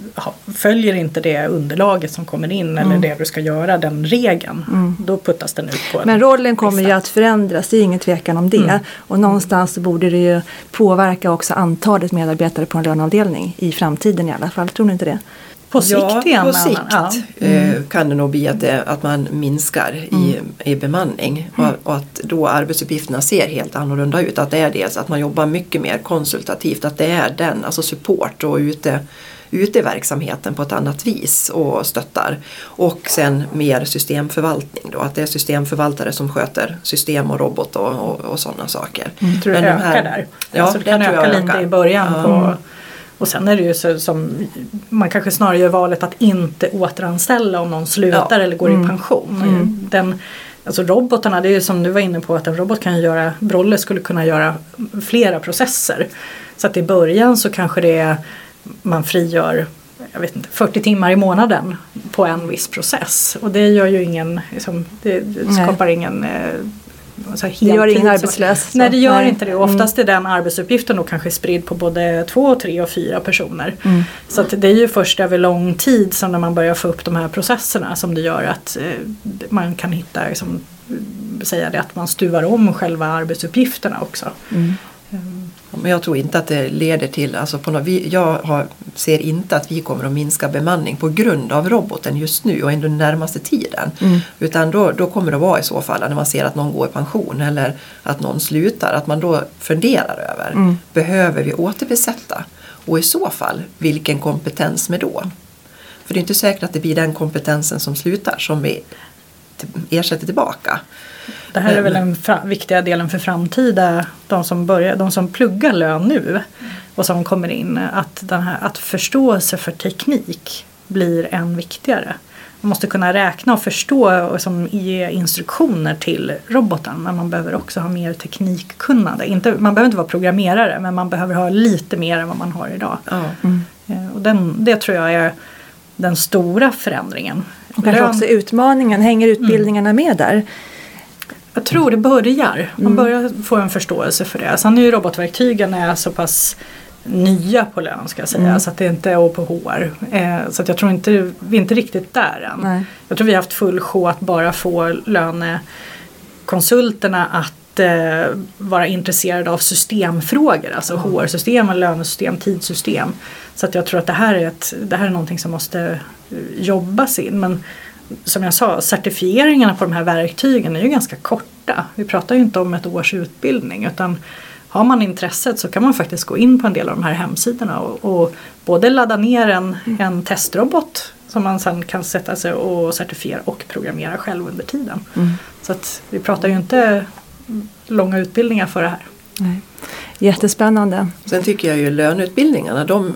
Speaker 2: följer inte det underlaget som kommer in eller mm. det du ska göra, den regeln, mm. då puttas den ut på
Speaker 1: Men rollen kommer ju att förändras, det är ingen tvekan om det. Mm. Och någonstans så borde det ju påverka också antalet medarbetare på en löneavdelning i framtiden i alla fall, tror ni inte det?
Speaker 2: På sikt
Speaker 3: ja,
Speaker 2: igen?
Speaker 3: På sikt ja. Eh, mm. kan det nog bli att, det, att man minskar i, mm. i bemanning mm. och, och, att då arbetsuppgifterna ser helt annorlunda ut. Att det är dels att man jobbar mycket mer konsultativt, att det är den, alltså support och ute, ute i verksamheten på ett annat vis och stöttar. Och sen mer systemförvaltning då, att det är systemförvaltare som sköter system och robot och, och, och sådana saker.
Speaker 2: Mm. Tror du det ökar där? Ja, alltså det kan öka lite i början ja. på och sen är det ju så som man kanske snarare gör valet att inte återanställa om någon slutar ja. eller går mm. i pension. Mm. Den, alltså robotarna, det är ju som du var inne på att en robot kan göra, Brolle skulle kunna göra flera processer. Så att i början så kanske det är, man frigör jag vet inte, 40 timmar i månaden på en viss process. Och det gör ju ingen, liksom, det, skapar ingen eh,
Speaker 1: så här, det gör ingen arbetslös.
Speaker 2: Nej det gör nej. inte det. Oftast mm. är den arbetsuppgiften då kanske spridd på både två, tre och fyra personer. Mm. Så det är ju först över lång tid som när man börjar få upp de här processerna som det gör att eh, man kan hitta, liksom, säga det att man stuvar om själva arbetsuppgifterna också. Mm.
Speaker 3: Men jag tror inte att det leder till, alltså på något, jag har, ser inte att vi kommer att minska bemanning på grund av roboten just nu och under den närmaste tiden. Mm. Utan då, då kommer det vara i så fall när man ser att någon går i pension eller att någon slutar, att man då funderar över, mm. behöver vi återbesätta? Och i så fall, vilken kompetens med då? För det är inte säkert att det blir den kompetensen som slutar som vi ersätter tillbaka.
Speaker 2: Det här är väl den viktiga delen för framtida, de som, börjar, de som pluggar lön nu och som kommer in. Att den här, att förståelse för teknik blir än viktigare. Man måste kunna räkna och förstå och som ge instruktioner till roboten men man behöver också ha mer teknikkunnande. Inte, man behöver inte vara programmerare men man behöver ha lite mer än vad man har idag.
Speaker 3: Ja.
Speaker 2: Eh, Och den, det tror jag är den stora förändringen.
Speaker 1: Och kanske också utmaningen, hänger utbildningarna med där?
Speaker 2: Jag tror det börjar. Man
Speaker 1: Mm.
Speaker 2: börjar få en förståelse för det. Sen är ju robotverktygen är så pass nya på lön ska jag säga.
Speaker 1: Mm.
Speaker 2: Så att det inte är på HR. Eh, så att jag tror inte, vi är inte riktigt där än.
Speaker 1: Nej.
Speaker 2: Jag tror vi har haft full sjå att bara få lönekonsulterna att eh, vara intresserade av systemfrågor. Alltså HR-system, lönesystem, tidssystem. Så att jag tror att det här är, ett, det här är någonting som måste eh, jobbas in. Men som jag sa, certifieringarna på de här verktygen är ju ganska korta. Vi pratar ju inte om ett års utbildning utan har man intresset så kan man faktiskt gå in på en del av de här hemsidorna och, och både ladda ner en, en testrobot som man sen kan sätta sig och certifiera och programmera själv under tiden. Så att vi pratar ju inte långa utbildningar för det här.
Speaker 1: Nej. Jättespännande.
Speaker 3: Sen tycker jag ju löneutbildningarna de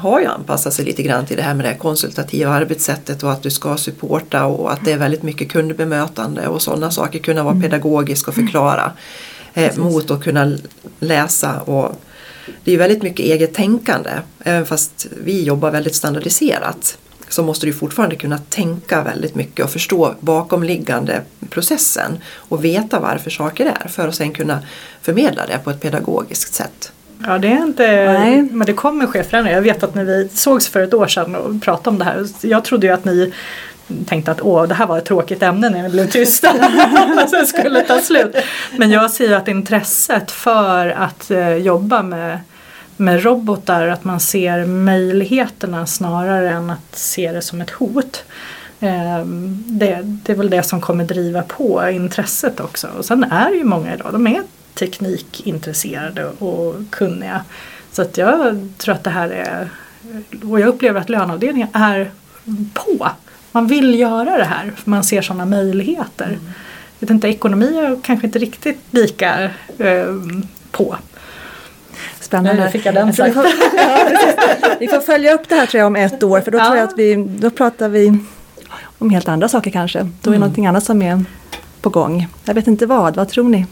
Speaker 3: har ju anpassat sig lite grann till det här med det här konsultativa arbetssättet och att du ska supporta och att det är väldigt mycket kundbemötande och sådana saker. Kunna vara pedagogisk och förklara eh, mot att kunna läsa och det är väldigt mycket eget tänkande. Även fast vi jobbar väldigt standardiserat så måste du fortfarande kunna tänka väldigt mycket och förstå bakomliggande processen och veta varför saker är för att sen kunna förmedla det på ett pedagogiskt sätt.
Speaker 2: Ja det är inte,
Speaker 1: Nej.
Speaker 2: men det kommer ske förändringar. Jag vet att när vi sågs för ett år sedan och pratade om det här. Jag trodde ju att ni tänkte att åh det här var ett tråkigt ämne när ni blev tysta. sen skulle ta slut. Men jag ser ju att intresset för att eh, jobba med, med robotar, att man ser möjligheterna snarare än att se det som ett hot. Eh, Det, det är väl det som kommer driva på intresset också. Och sen är det ju många idag, de är teknikintresserade och kunniga. Så att jag tror att det här är, och jag upplever att löneavdelningen är på. Man vill göra det här för man ser sådana möjligheter. Jag vet inte, ekonomi är kanske inte riktigt lika eh, på.
Speaker 1: Spännande.
Speaker 2: Nu fick jag den
Speaker 1: Alltså, vi, får, följa upp det här tror jag om ett år för då
Speaker 2: Ja.
Speaker 1: tror jag att vi, då pratar vi om helt andra saker kanske. Då är
Speaker 2: Mm.
Speaker 1: någonting annat som är på gång. Jag vet inte vad, vad tror ni?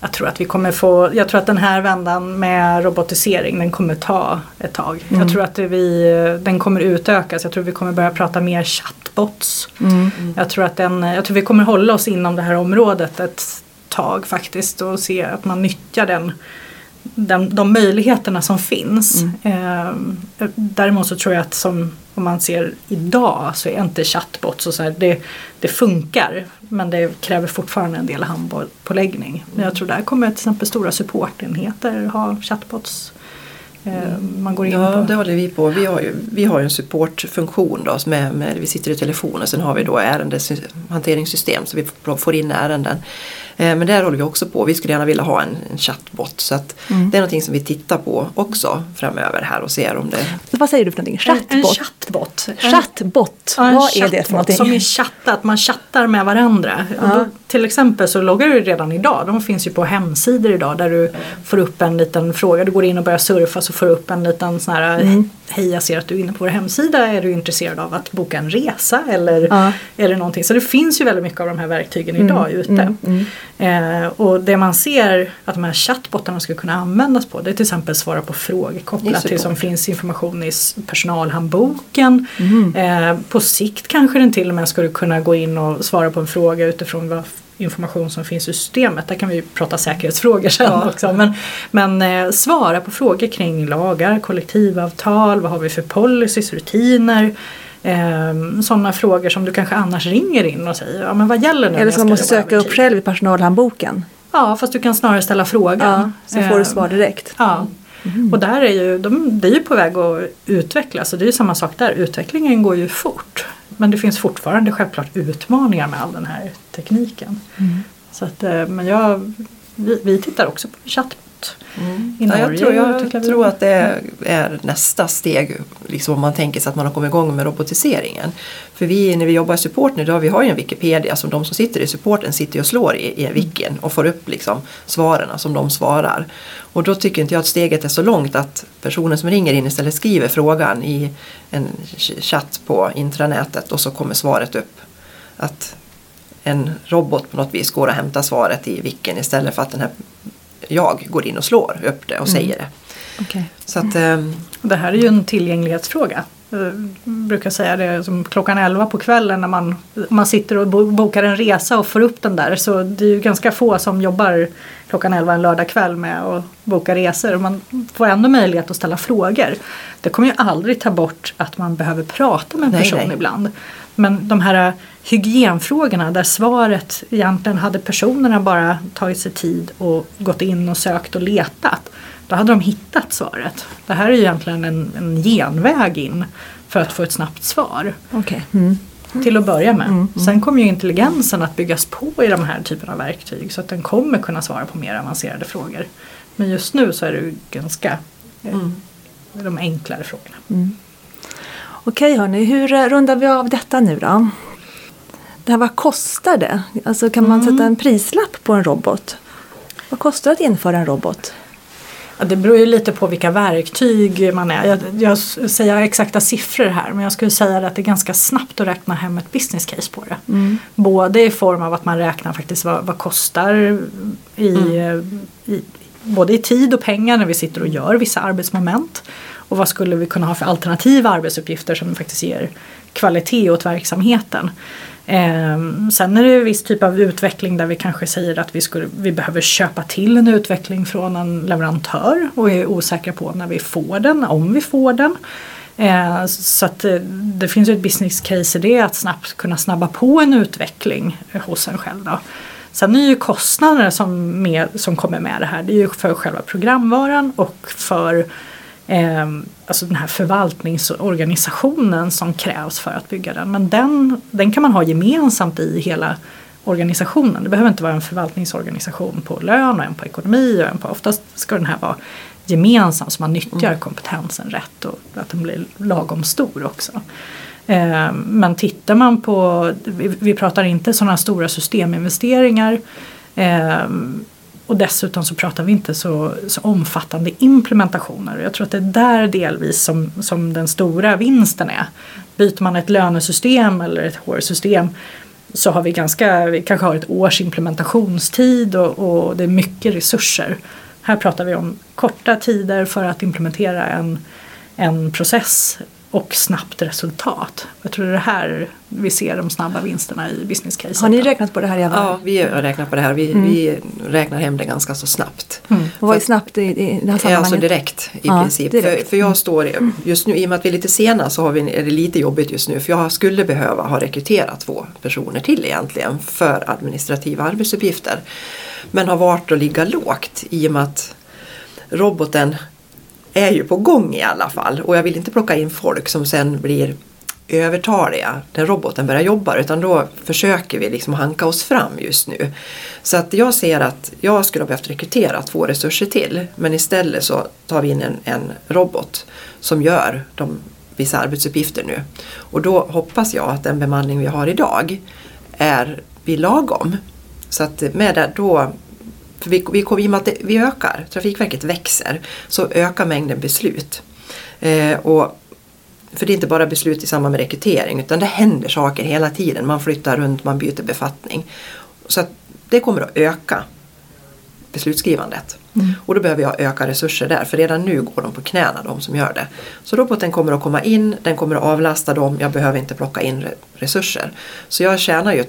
Speaker 2: Jag tror att vi kommer få, jag tror att den här vändan med robotisering den kommer ta ett tag. Jag tror att vi, den kommer utökas. Jag tror vi kommer börja prata mer chatbots. Jag tror att den, jag tror vi kommer hålla oss inom det här området ett tag faktiskt och se att man nyttjar den, den, de möjligheterna som finns. Eh, däremot så tror jag att som om man ser idag så är inte chatbots och så här, det, det funkar men det kräver fortfarande en del handpåläggning. Men jag tror där kommer till exempel stora supportenheter ha chatbots. Eh, man går in
Speaker 3: Ja,
Speaker 2: på.
Speaker 3: det håller vi på. Vi har ju, vi har en supportfunktion då, som är med, vi sitter i telefon och sen har vi då ärendehanteringssystem så vi får in ärenden. Eh, Men där håller vi också på. Vi skulle gärna vilja ha en, en chattbot så att det är någonting som vi tittar på också framöver här och ser om det
Speaker 1: Så vad säger du för någonting?
Speaker 2: En, en
Speaker 1: Chattbot?
Speaker 2: chattbot. En- Ja,
Speaker 1: vad är det för någonting?
Speaker 2: Som är chatta, att man chattar med varandra. Och då, till exempel så loggar du redan idag, de finns ju på hemsidor idag där du får upp en liten fråga. Du går in och börjar surfa så får du upp en liten sån här
Speaker 1: Mm.
Speaker 2: Hej jag ser att du är inne på vår hemsida. Är du intresserad av att boka en resa eller
Speaker 1: Ja.
Speaker 2: är det någonting? Så det finns ju väldigt mycket av de här verktygen
Speaker 1: Mm,
Speaker 2: idag ute. Eh, och det man ser att de här chattbottarna ska kunna användas på det är till exempel svara på frågor kopplat till som finns information i personalhandboken.
Speaker 1: Mm.
Speaker 2: Eh, på sikt kanske den till och med skulle kunna gå in och svara på en fråga utifrån vad information som finns i systemet. Där kan vi prata säkerhetsfrågor sen också. Men, men eh, svara på frågor kring lagar, kollektivavtal, vad har vi för policies, rutiner. Eh, sådana frågor som du kanske annars ringer in och säger, ja men vad gäller nu?
Speaker 1: Eller som man måste söka upp
Speaker 2: övertid?"
Speaker 1: själv i personalhandboken.
Speaker 2: Ja, fast du kan snarare ställa frågan.
Speaker 1: Ja, så får du
Speaker 2: Eh,
Speaker 1: svar direkt.
Speaker 2: Ja. Och där är ju, de, det är ju på väg att utvecklas och det är ju samma sak där. Utvecklingen går ju fort. Men det finns fortfarande självklart utmaningar med all den här tekniken. Så att, eh, men jag, vi, vi tittar också på chatt,
Speaker 3: Mm.
Speaker 2: I
Speaker 3: Ja, jag
Speaker 2: Norge
Speaker 3: tror, jag tror att det är nästa steg liksom om man tänker sig att man har kommit igång med robotiseringen. För vi, när vi jobbar i support nu, då har vi har ju en Wikipedia som de som sitter i supporten sitter och slår i, i en wikin och får upp liksom svaren som de svarar. Och då tycker inte jag att steget är så långt att personen som ringer in istället skriver frågan i en chatt på intranätet och så kommer svaret upp. Att en robot på något vis går och hämtar svaret i wikin istället för att den här jag går in och slår upp det och säger det.
Speaker 1: Okej.
Speaker 3: Så att, ehm,
Speaker 2: Det här är ju en tillgänglighetsfråga. Jag brukar säga det som klockan 11 på kvällen när man, man sitter och bo- bokar en resa och får upp den där. Så det är ju ganska få som jobbar klockan 11 en lördag kväll med att boka resor. Och Man får ändå möjlighet att ställa frågor. Det kommer ju aldrig ta bort att man behöver prata med en
Speaker 3: Nej,
Speaker 2: person
Speaker 3: nej.
Speaker 2: ibland. Men de här hygienfrågorna där svaret egentligen hade personerna bara tagit sig tid och gått in och sökt och letat. Då hade de hittat svaret. Det här är ju egentligen en, en genväg in för att få ett snabbt svar.
Speaker 1: Okej. Mm.
Speaker 2: Till att börja med.
Speaker 3: Mm,
Speaker 2: Sen kommer ju intelligensen att byggas på i de här typerna av verktyg så att den kommer kunna svara på mer avancerade frågor. Men just nu så är det ju ganska eh,
Speaker 3: Mm.
Speaker 2: de enklare frågorna.
Speaker 1: Okej hörni, hur eh, rundar vi av detta nu då? Det här, vad kostar det? Alltså kan man sätta en prislapp på en robot? Vad kostar det att införa en robot?
Speaker 2: Ja, det beror ju lite på vilka verktyg man är. Jag, jag säger exakta siffror här men jag skulle säga att det är ganska snabbt att räkna hem ett business case på det. Både i form av att man räknar faktiskt vad, vad kostar i, i, både i tid och pengar när vi sitter och gör vissa arbetsmoment. Och vad skulle vi kunna ha för alternativa arbetsuppgifter som faktiskt ger kvalitet åt verksamheten. Eh, sen är det en viss typ av utveckling där vi kanske säger att vi, skulle, vi behöver köpa till en utveckling från en leverantör och är osäkra på när vi får den, om vi får den. Eh, så att det, det finns ju ett business case i det att snabbt kunna snabba på en utveckling hos en själv. Då. Sen är det ju kostnaderna som, med, som kommer med det här, det är ju för själva programvaran och för eh, alltså den här förvaltningsorganisationen som krävs för att bygga den. Men den, den kan man ha gemensamt i hela organisationen. Det behöver inte vara en förvaltningsorganisation på lön och en på ekonomi och en på, oftast ska den här vara gemensam så man nyttjar kompetensen rätt och att den blir lagom stor också. Eh, Men tittar man på, vi, vi pratar inte sådana stora systeminvesteringar eh, och dessutom så pratar vi inte så, så omfattande implementationer. Jag tror att det är där delvis som, som den stora vinsten är. Byter man ett lönesystem eller ett HR-system så har vi ganska, vi kanske har ett års implementationstid och, och det är mycket resurser. Här pratar vi om korta tider för att implementera en, en process och snabbt resultat. Jag tror det är det här vi ser de snabba vinsterna i business case.
Speaker 1: Har ni räknat på det här Eva?
Speaker 3: ja, vi har räknat på det här. Vi, vi räknar hem det ganska så snabbt.
Speaker 1: Och vad är snabbt i, i det här
Speaker 3: alltså
Speaker 1: sammanhanget?
Speaker 3: direkt i
Speaker 1: Ja,
Speaker 3: princip.
Speaker 1: direkt.
Speaker 3: För, för jag står i- just nu, i och med att vi är lite sena så har vi, är det lite jobbigt just nu. För jag skulle behöva ha rekryterat två personer till egentligen för administrativa arbetsuppgifter. Men har valt att ligga lågt i och med att roboten är ju på gång i alla fall. Och jag vill inte plocka in folk som sen blir övertaliga när roboten börjar jobba utan då försöker vi liksom hanka oss fram just nu. Så att jag ser att jag skulle ha behövt rekrytera två resurser till men istället så tar vi in en, en robot som gör de, vissa arbetsuppgifter nu. Och då hoppas jag att den bemanning vi har idag är vid lagom. Så att med det då för vi, vi, i och med att det, vi ökar, Trafikverket växer, så ökar mängden beslut. Eh, och, för det är inte bara beslut i samband med rekrytering utan det händer saker hela tiden. Man flyttar runt, man byter befattning. Så det kommer att öka beslutsskrivandet. Och då behöver jag öka resurser där för redan nu går de på knäna de som gör det. Så roboten kommer att komma in, den kommer att avlasta dem, jag behöver inte plocka in re- resurser. Så jag tjänar ju,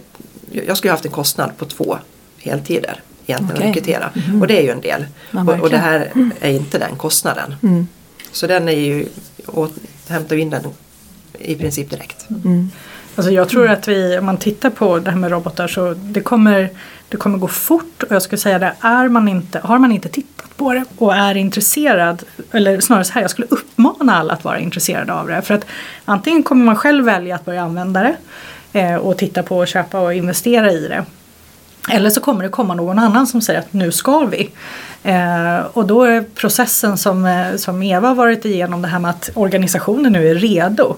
Speaker 3: jag skulle ha haft en kostnad på två heltider egentligen att rekrytera. Och det är ju en del.
Speaker 1: Ja,
Speaker 3: och, och det här är inte den kostnaden.
Speaker 1: Mm.
Speaker 3: Så den är ju, och hämtar vi in den i princip direkt.
Speaker 1: Mm.
Speaker 2: Alltså jag tror att vi, om man tittar på det här med robotar så det kommer, det kommer gå fort och jag skulle säga det, är man inte, har man inte tittat på det och är intresserad, eller snarare så här, jag skulle uppmana alla att vara intresserade av det. För att antingen kommer man själv välja att börja använda det eh, och titta på och köpa och investera i det. Eller så kommer det komma någon annan som säger att nu ska vi. Eh, och då är processen som, eh, som Eva varit igenom det här med att organisationen nu är redo.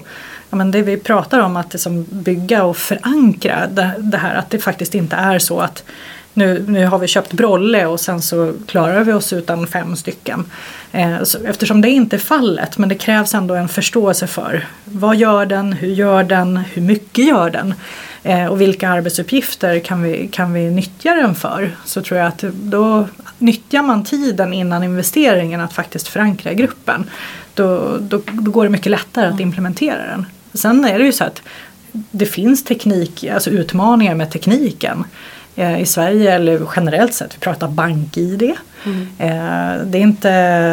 Speaker 2: Ja, men det vi pratar om att liksom bygga och förankra det, det här att det faktiskt inte är så att nu, nu har vi köpt Brolle och sen så klarar vi oss utan fem stycken. Eh, så, eftersom det inte är fallet men det krävs ändå en förståelse för vad gör den, hur gör den, hur mycket gör den eh, och vilka arbetsuppgifter kan vi, kan vi nyttja den för. Så tror jag att då nyttjar man tiden innan investeringen att faktiskt förankra gruppen. Då, då, då går det mycket lättare att implementera den. Sen är det ju så att det finns teknik, alltså utmaningar med tekniken. Eh, i Sverige eller generellt sett. Vi pratar bank-id. Mm. Eh, det är inte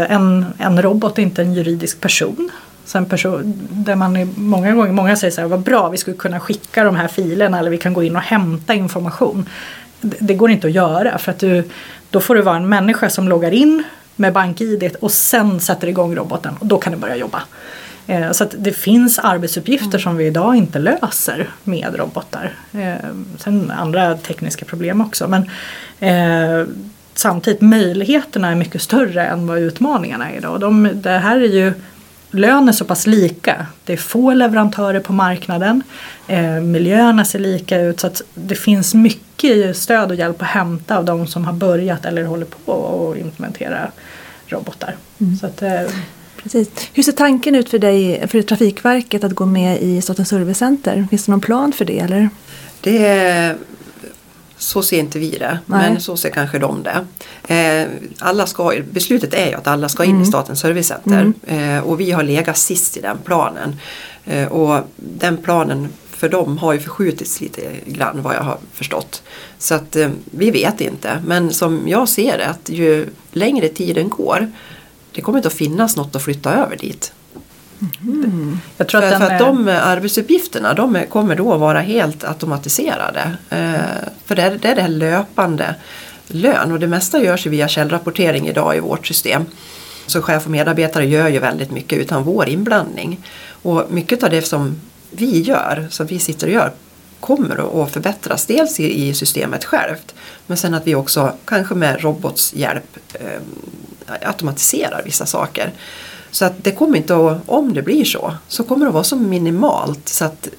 Speaker 2: en, en robot är inte en juridisk person. Så en person där man många gånger, många säger så här, vad bra vi skulle kunna skicka de här filerna eller vi kan gå in och hämta information. Det, det går inte att göra för att du, då får du vara en människa som loggar in med bank-id och sen sätter igång roboten och då kan du börja jobba. Eh, så att det finns arbetsuppgifter mm. som vi idag inte löser med robotar. Eh, sen andra tekniska problem också. Men eh, samtidigt möjligheterna är mycket större än vad utmaningarna är idag. De, det här är ju Lön är så pass lika. Det är få leverantörer på marknaden. Eh, miljöerna ser lika ut så att det finns mycket stöd och hjälp att hämta av de som har börjat eller håller på att implementera robotar. Mm. Så att, eh,
Speaker 1: Precis. Hur ser tanken ut för dig, för Trafikverket att gå med i Statens servicecenter? Finns det någon plan för det eller?
Speaker 3: Det så ser inte vi det, Nej. men så ser kanske de det. Eh, alla ska, beslutet är ju att alla ska in mm. i Statens servicecenter mm. eh, och vi har legat sist i den planen. Eh, och den planen för dem har ju förskjutits lite grann vad jag har förstått. Så att eh, vi vet inte, men som jag ser det att ju längre tiden går det kommer inte att finnas något att flytta över dit. Mm. Jag tror att för, för att de arbetsuppgifterna de kommer då att vara helt automatiserade. Eh, för det är, det är löpande lön och det mesta görs ju via källrapportering idag i vårt system. Så chef och medarbetare gör ju väldigt mycket utan vår inblandning. Och mycket av det som vi gör, som vi sitter och gör, kommer att förbättras. Dels i systemet självt men sen att vi också kanske med robots hjälp eh, automatiserar vissa saker. Så att det kommer inte att, om det blir så, så kommer det att vara så minimalt så att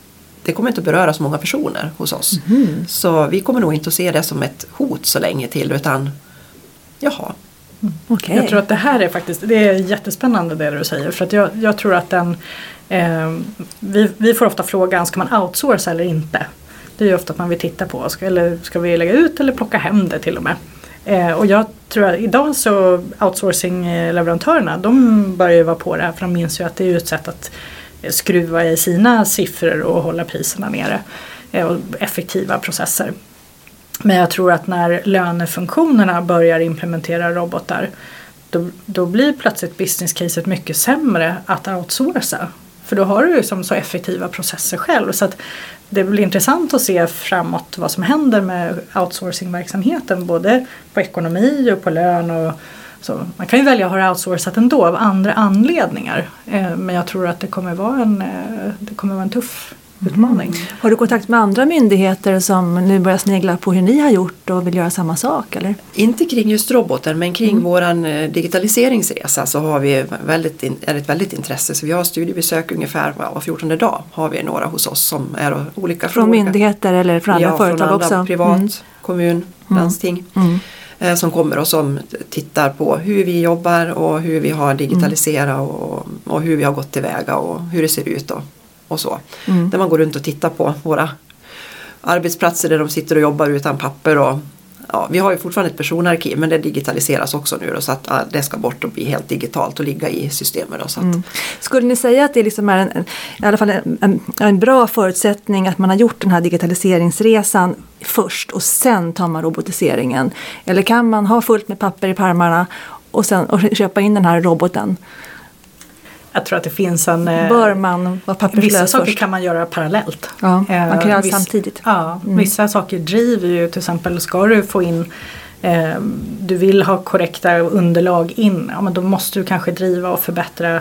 Speaker 3: det kommer inte att beröra så många personer hos oss. Mm. Så vi kommer nog inte att se det som ett hot så länge till utan jaha.
Speaker 2: Mm. Okay. Jag tror att det här är faktiskt det är jättespännande det du säger för att jag, jag tror att den eh, vi, vi får ofta frågan, ska man outsourca eller inte? Det är ju ofta att man vill titta på, ska, eller ska vi lägga ut eller plocka hem det till och med? Eh, och jag tror att idag så outsourcing-leverantörerna eh, de börjar ju vara på det här för de minns ju att det är ett sätt att skruva i sina siffror och hålla priserna nere. Eh, och effektiva processer. Men jag tror att när lönefunktionerna börjar implementera robotar då, då blir plötsligt business caset mycket sämre att outsourca. För då har du ju så effektiva processer själv. Så att det blir intressant att se framåt vad som händer med outsourcingverksamheten både på ekonomi och på lön. Och så. Man kan ju välja att ha det outsourcat ändå av andra anledningar. Eh, men jag tror att det kommer vara en, eh, det kommer vara en tuff utmaning. Mm.
Speaker 1: Har du kontakt med andra myndigheter som nu börjar snegla på hur ni har gjort och vill göra samma sak? Eller?
Speaker 3: Inte kring just robotar men kring mm. våran eh, digitaliseringsresa så har vi väldigt, är ett väldigt intresse. Så vi har studiebesök ungefär var 14 dag har vi några hos oss som är olika.
Speaker 1: Från myndigheter eller från andra ja, företag från andra,
Speaker 3: också? privat, mm. kommun, mm. landsting mm. eh, som kommer och som tittar på hur vi jobbar och hur vi har digitaliserat och, och hur vi har gått tillväga och hur det ser ut och och så. Mm. Där man går runt och tittar på våra arbetsplatser där de sitter och jobbar utan papper. Och, ja, vi har ju fortfarande ett personarkiv men det digitaliseras också nu då, så att ja, det ska bort och bli helt digitalt och ligga i systemet. Då, så att. Mm.
Speaker 1: Skulle ni säga att det liksom är en, i alla fall en, en, en, bra förutsättning att man har gjort den här digitaliseringsresan först och sen tar man robotiseringen? Eller kan man ha fullt med papper i pärmarna och sen och köpa in den här roboten?
Speaker 2: Jag tror att det finns en...
Speaker 1: Eh, Bör man vara papperslös
Speaker 2: Vissa saker först? kan man göra parallellt.
Speaker 1: Ja, man kan göra allt samtidigt.
Speaker 2: Ja, mm. Vissa saker driver ju till exempel, ska du få in eh, du vill ha korrekta underlag in, ja men då måste du kanske driva och förbättra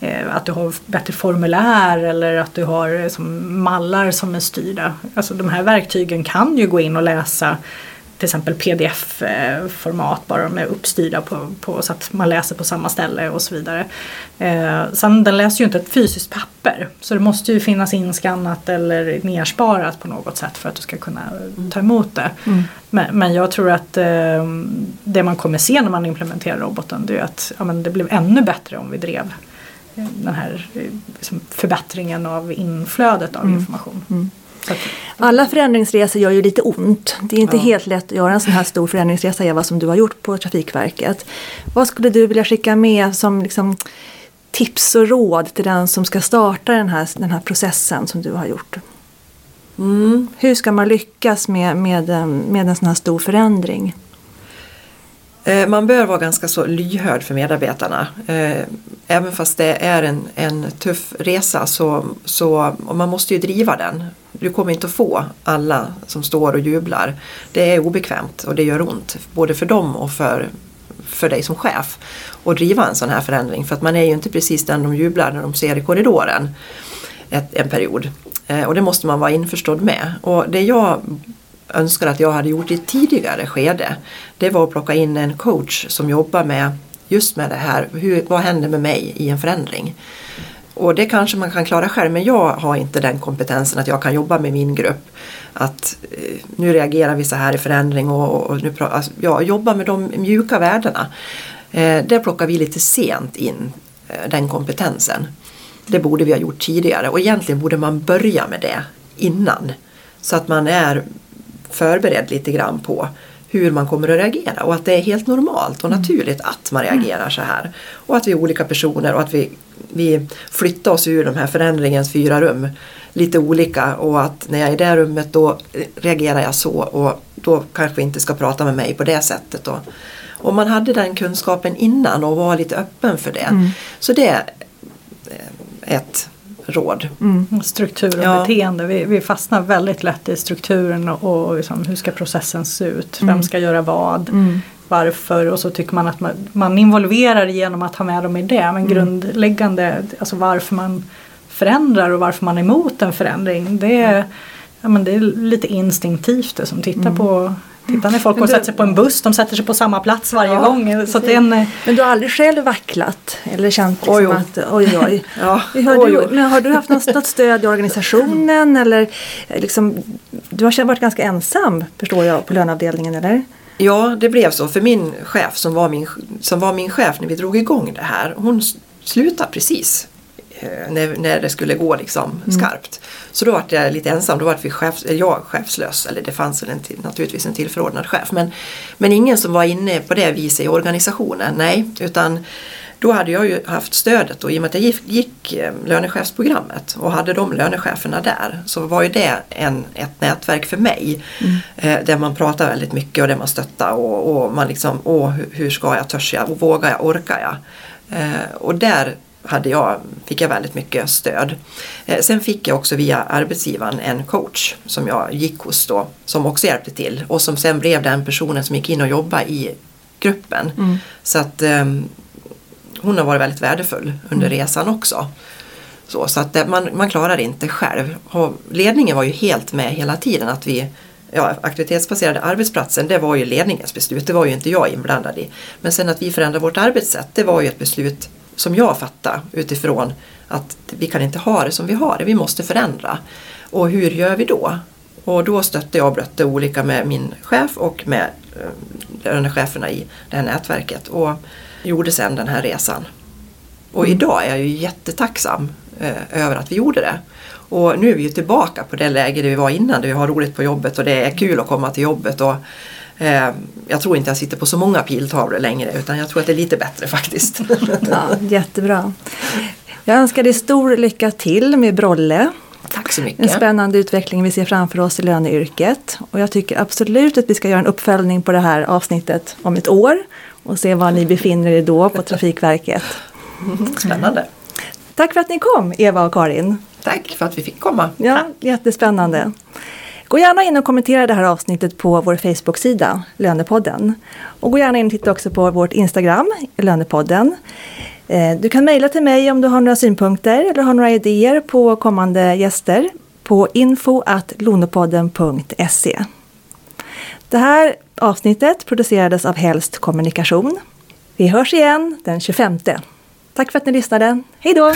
Speaker 2: eh, att du har bättre formulär eller att du har eh, som mallar som är styrda. Alltså de här verktygen kan ju gå in och läsa till exempel pdf-format bara de är uppstyrda på, på, så att man läser på samma ställe och så vidare. Eh, sen den läser ju inte ett fysiskt papper så det måste ju finnas inskannat eller nersparat på något sätt för att du ska kunna ta emot det. Mm. Men, men, jag tror att eh, det man kommer se när man implementerar roboten det är att ja, men det blev ännu bättre om vi drev den här liksom, förbättringen av inflödet av mm. information. Mm.
Speaker 1: Alla förändringsresor gör ju lite ont. Det är inte ja. helt lätt att göra en sån här stor förändringsresa Eva som du har gjort på Trafikverket. Vad skulle du vilja skicka med som liksom, tips och råd till den som ska starta den här, den här processen som du har gjort? Mm. Hur ska man lyckas med, med, med en sån här stor förändring?
Speaker 3: Eh, man bör vara ganska så lyhörd för medarbetarna. Eh, även fast det är en, en tuff resa så, så och man måste ju driva den. Du kommer inte att få alla som står och jublar. Det är obekvämt och det gör ont både för dem och för, för dig som chef att driva en sån här förändring. För att man är ju inte precis den de jublar när de ser i korridoren ett, en period. Eh, och det måste man vara införstådd med. Och det jag önskar att jag hade gjort i ett tidigare skede det var att plocka in en coach som jobbar med just med det här, hur, vad händer med mig i en förändring? Och det kanske man kan klara själv men jag har inte den kompetensen att jag kan jobba med min grupp. Att eh, nu reagerar vi så här i förändring och, och nu alltså, ja, jobba med de mjuka värdena. Eh, där plockar vi lite sent in eh, den kompetensen. Det borde vi ha gjort tidigare och egentligen borde man börja med det innan. Så att man är förberedd lite grann på hur man kommer att reagera och att det är helt normalt och mm. naturligt att man reagerar så här. Och att vi är olika personer och att vi, vi flyttar oss ur de här förändringens fyra rum lite olika och att när jag är i det rummet då reagerar jag så och då kanske inte ska prata med mig på det sättet. Och, om man hade den kunskapen innan och var lite öppen för det. Mm. Så det är ett råd.
Speaker 2: Mm. Struktur och ja. beteende. Vi, vi, fastnar väldigt lätt i strukturen och, och liksom, hur ska processen se ut? Vem mm. ska göra vad? Mm. Varför? Och så tycker man att man, man involverar genom att ha med dem i det. Men mm. grundläggande, alltså varför man förändrar och varför man är emot en förändring. Det är, ja, men det är lite instinktivt det som tittar mm. på Titta när folk du, sätter sig på en buss, de sätter sig på samma plats varje ja, gång. Så det en,
Speaker 1: eh, men du har aldrig själv vacklat? Eller känt liksom oj, oj. att oj oj. ja, har, oj, du, men har du haft något, något stöd i organisationen? Eller eh, liksom, du har varit ganska ensam förstår jag på löneavdelningen eller?
Speaker 3: Ja det blev så för min chef som var min, som var min chef när vi drog igång det här. Hon slutade precis när, när det skulle gå liksom mm. skarpt. Så då var jag lite ensam, då var vi chefs, jag chefslös. Eller det fanns en till, naturligtvis en tillförordnad chef. Men, men ingen som var inne på det viset i organisationen, nej. Utan då hade jag ju haft stödet och i och med att jag gick, gick eh, lönechefsprogrammet och hade de lönecheferna där så var ju det en, ett nätverk för mig. Mm. Eh, där man pratar väldigt mycket och där man stöttar och, och man liksom, åh hur ska jag, törs jag, vågar jag, orkar jag? Eh, och där hade jag, fick jag väldigt mycket stöd. Eh, sen fick jag också via arbetsgivaren en coach som jag gick hos då som också hjälpte till och som sen blev den personen som gick in och jobbade i gruppen. Mm. Så att um, hon har varit väldigt värdefull under mm. resan också. Så, så att man, man klarar det inte själv. Och ledningen var ju helt med hela tiden att vi ja, aktivitetsbaserade arbetsplatsen det var ju ledningens beslut, det var ju inte jag inblandad i. Men sen att vi förändrade vårt arbetssätt det var ju ett beslut som jag fattar utifrån att vi kan inte ha det som vi har det, vi måste förändra. Och hur gör vi då? Och då stötte jag och blötte olika med min chef och med lönecheferna i det här nätverket och gjorde sedan den här resan. Och mm. idag är jag ju jättetacksam eh, över att vi gjorde det. Och nu är vi ju tillbaka på det läge där vi var innan, där vi har roligt på jobbet och det är kul att komma till jobbet. Och Eh, jag tror inte jag sitter på så många piltavlor längre utan jag tror att det är lite bättre faktiskt.
Speaker 1: ja, jättebra. Jag önskar dig stor lycka till med Brolle.
Speaker 3: Tack så mycket.
Speaker 1: En spännande utveckling vi ser framför oss i löneyrket. Och jag tycker absolut att vi ska göra en uppföljning på det här avsnittet om ett år och se var ni befinner er då på Trafikverket.
Speaker 3: Spännande.
Speaker 1: Tack för att ni kom Eva och Karin.
Speaker 3: Tack för att vi fick komma.
Speaker 1: Ja, jättespännande. Gå gärna in och kommentera det här avsnittet på vår Facebook-sida, Lönepodden. Och gå gärna in och titta också på vårt Instagram, Lönepodden. Eh, du kan mejla till mig om du har några synpunkter eller har några idéer på kommande gäster på info.lonepodden.se. Det här avsnittet producerades av Helst Kommunikation. Vi hörs igen den 25. Tack för att ni lyssnade. Hej då!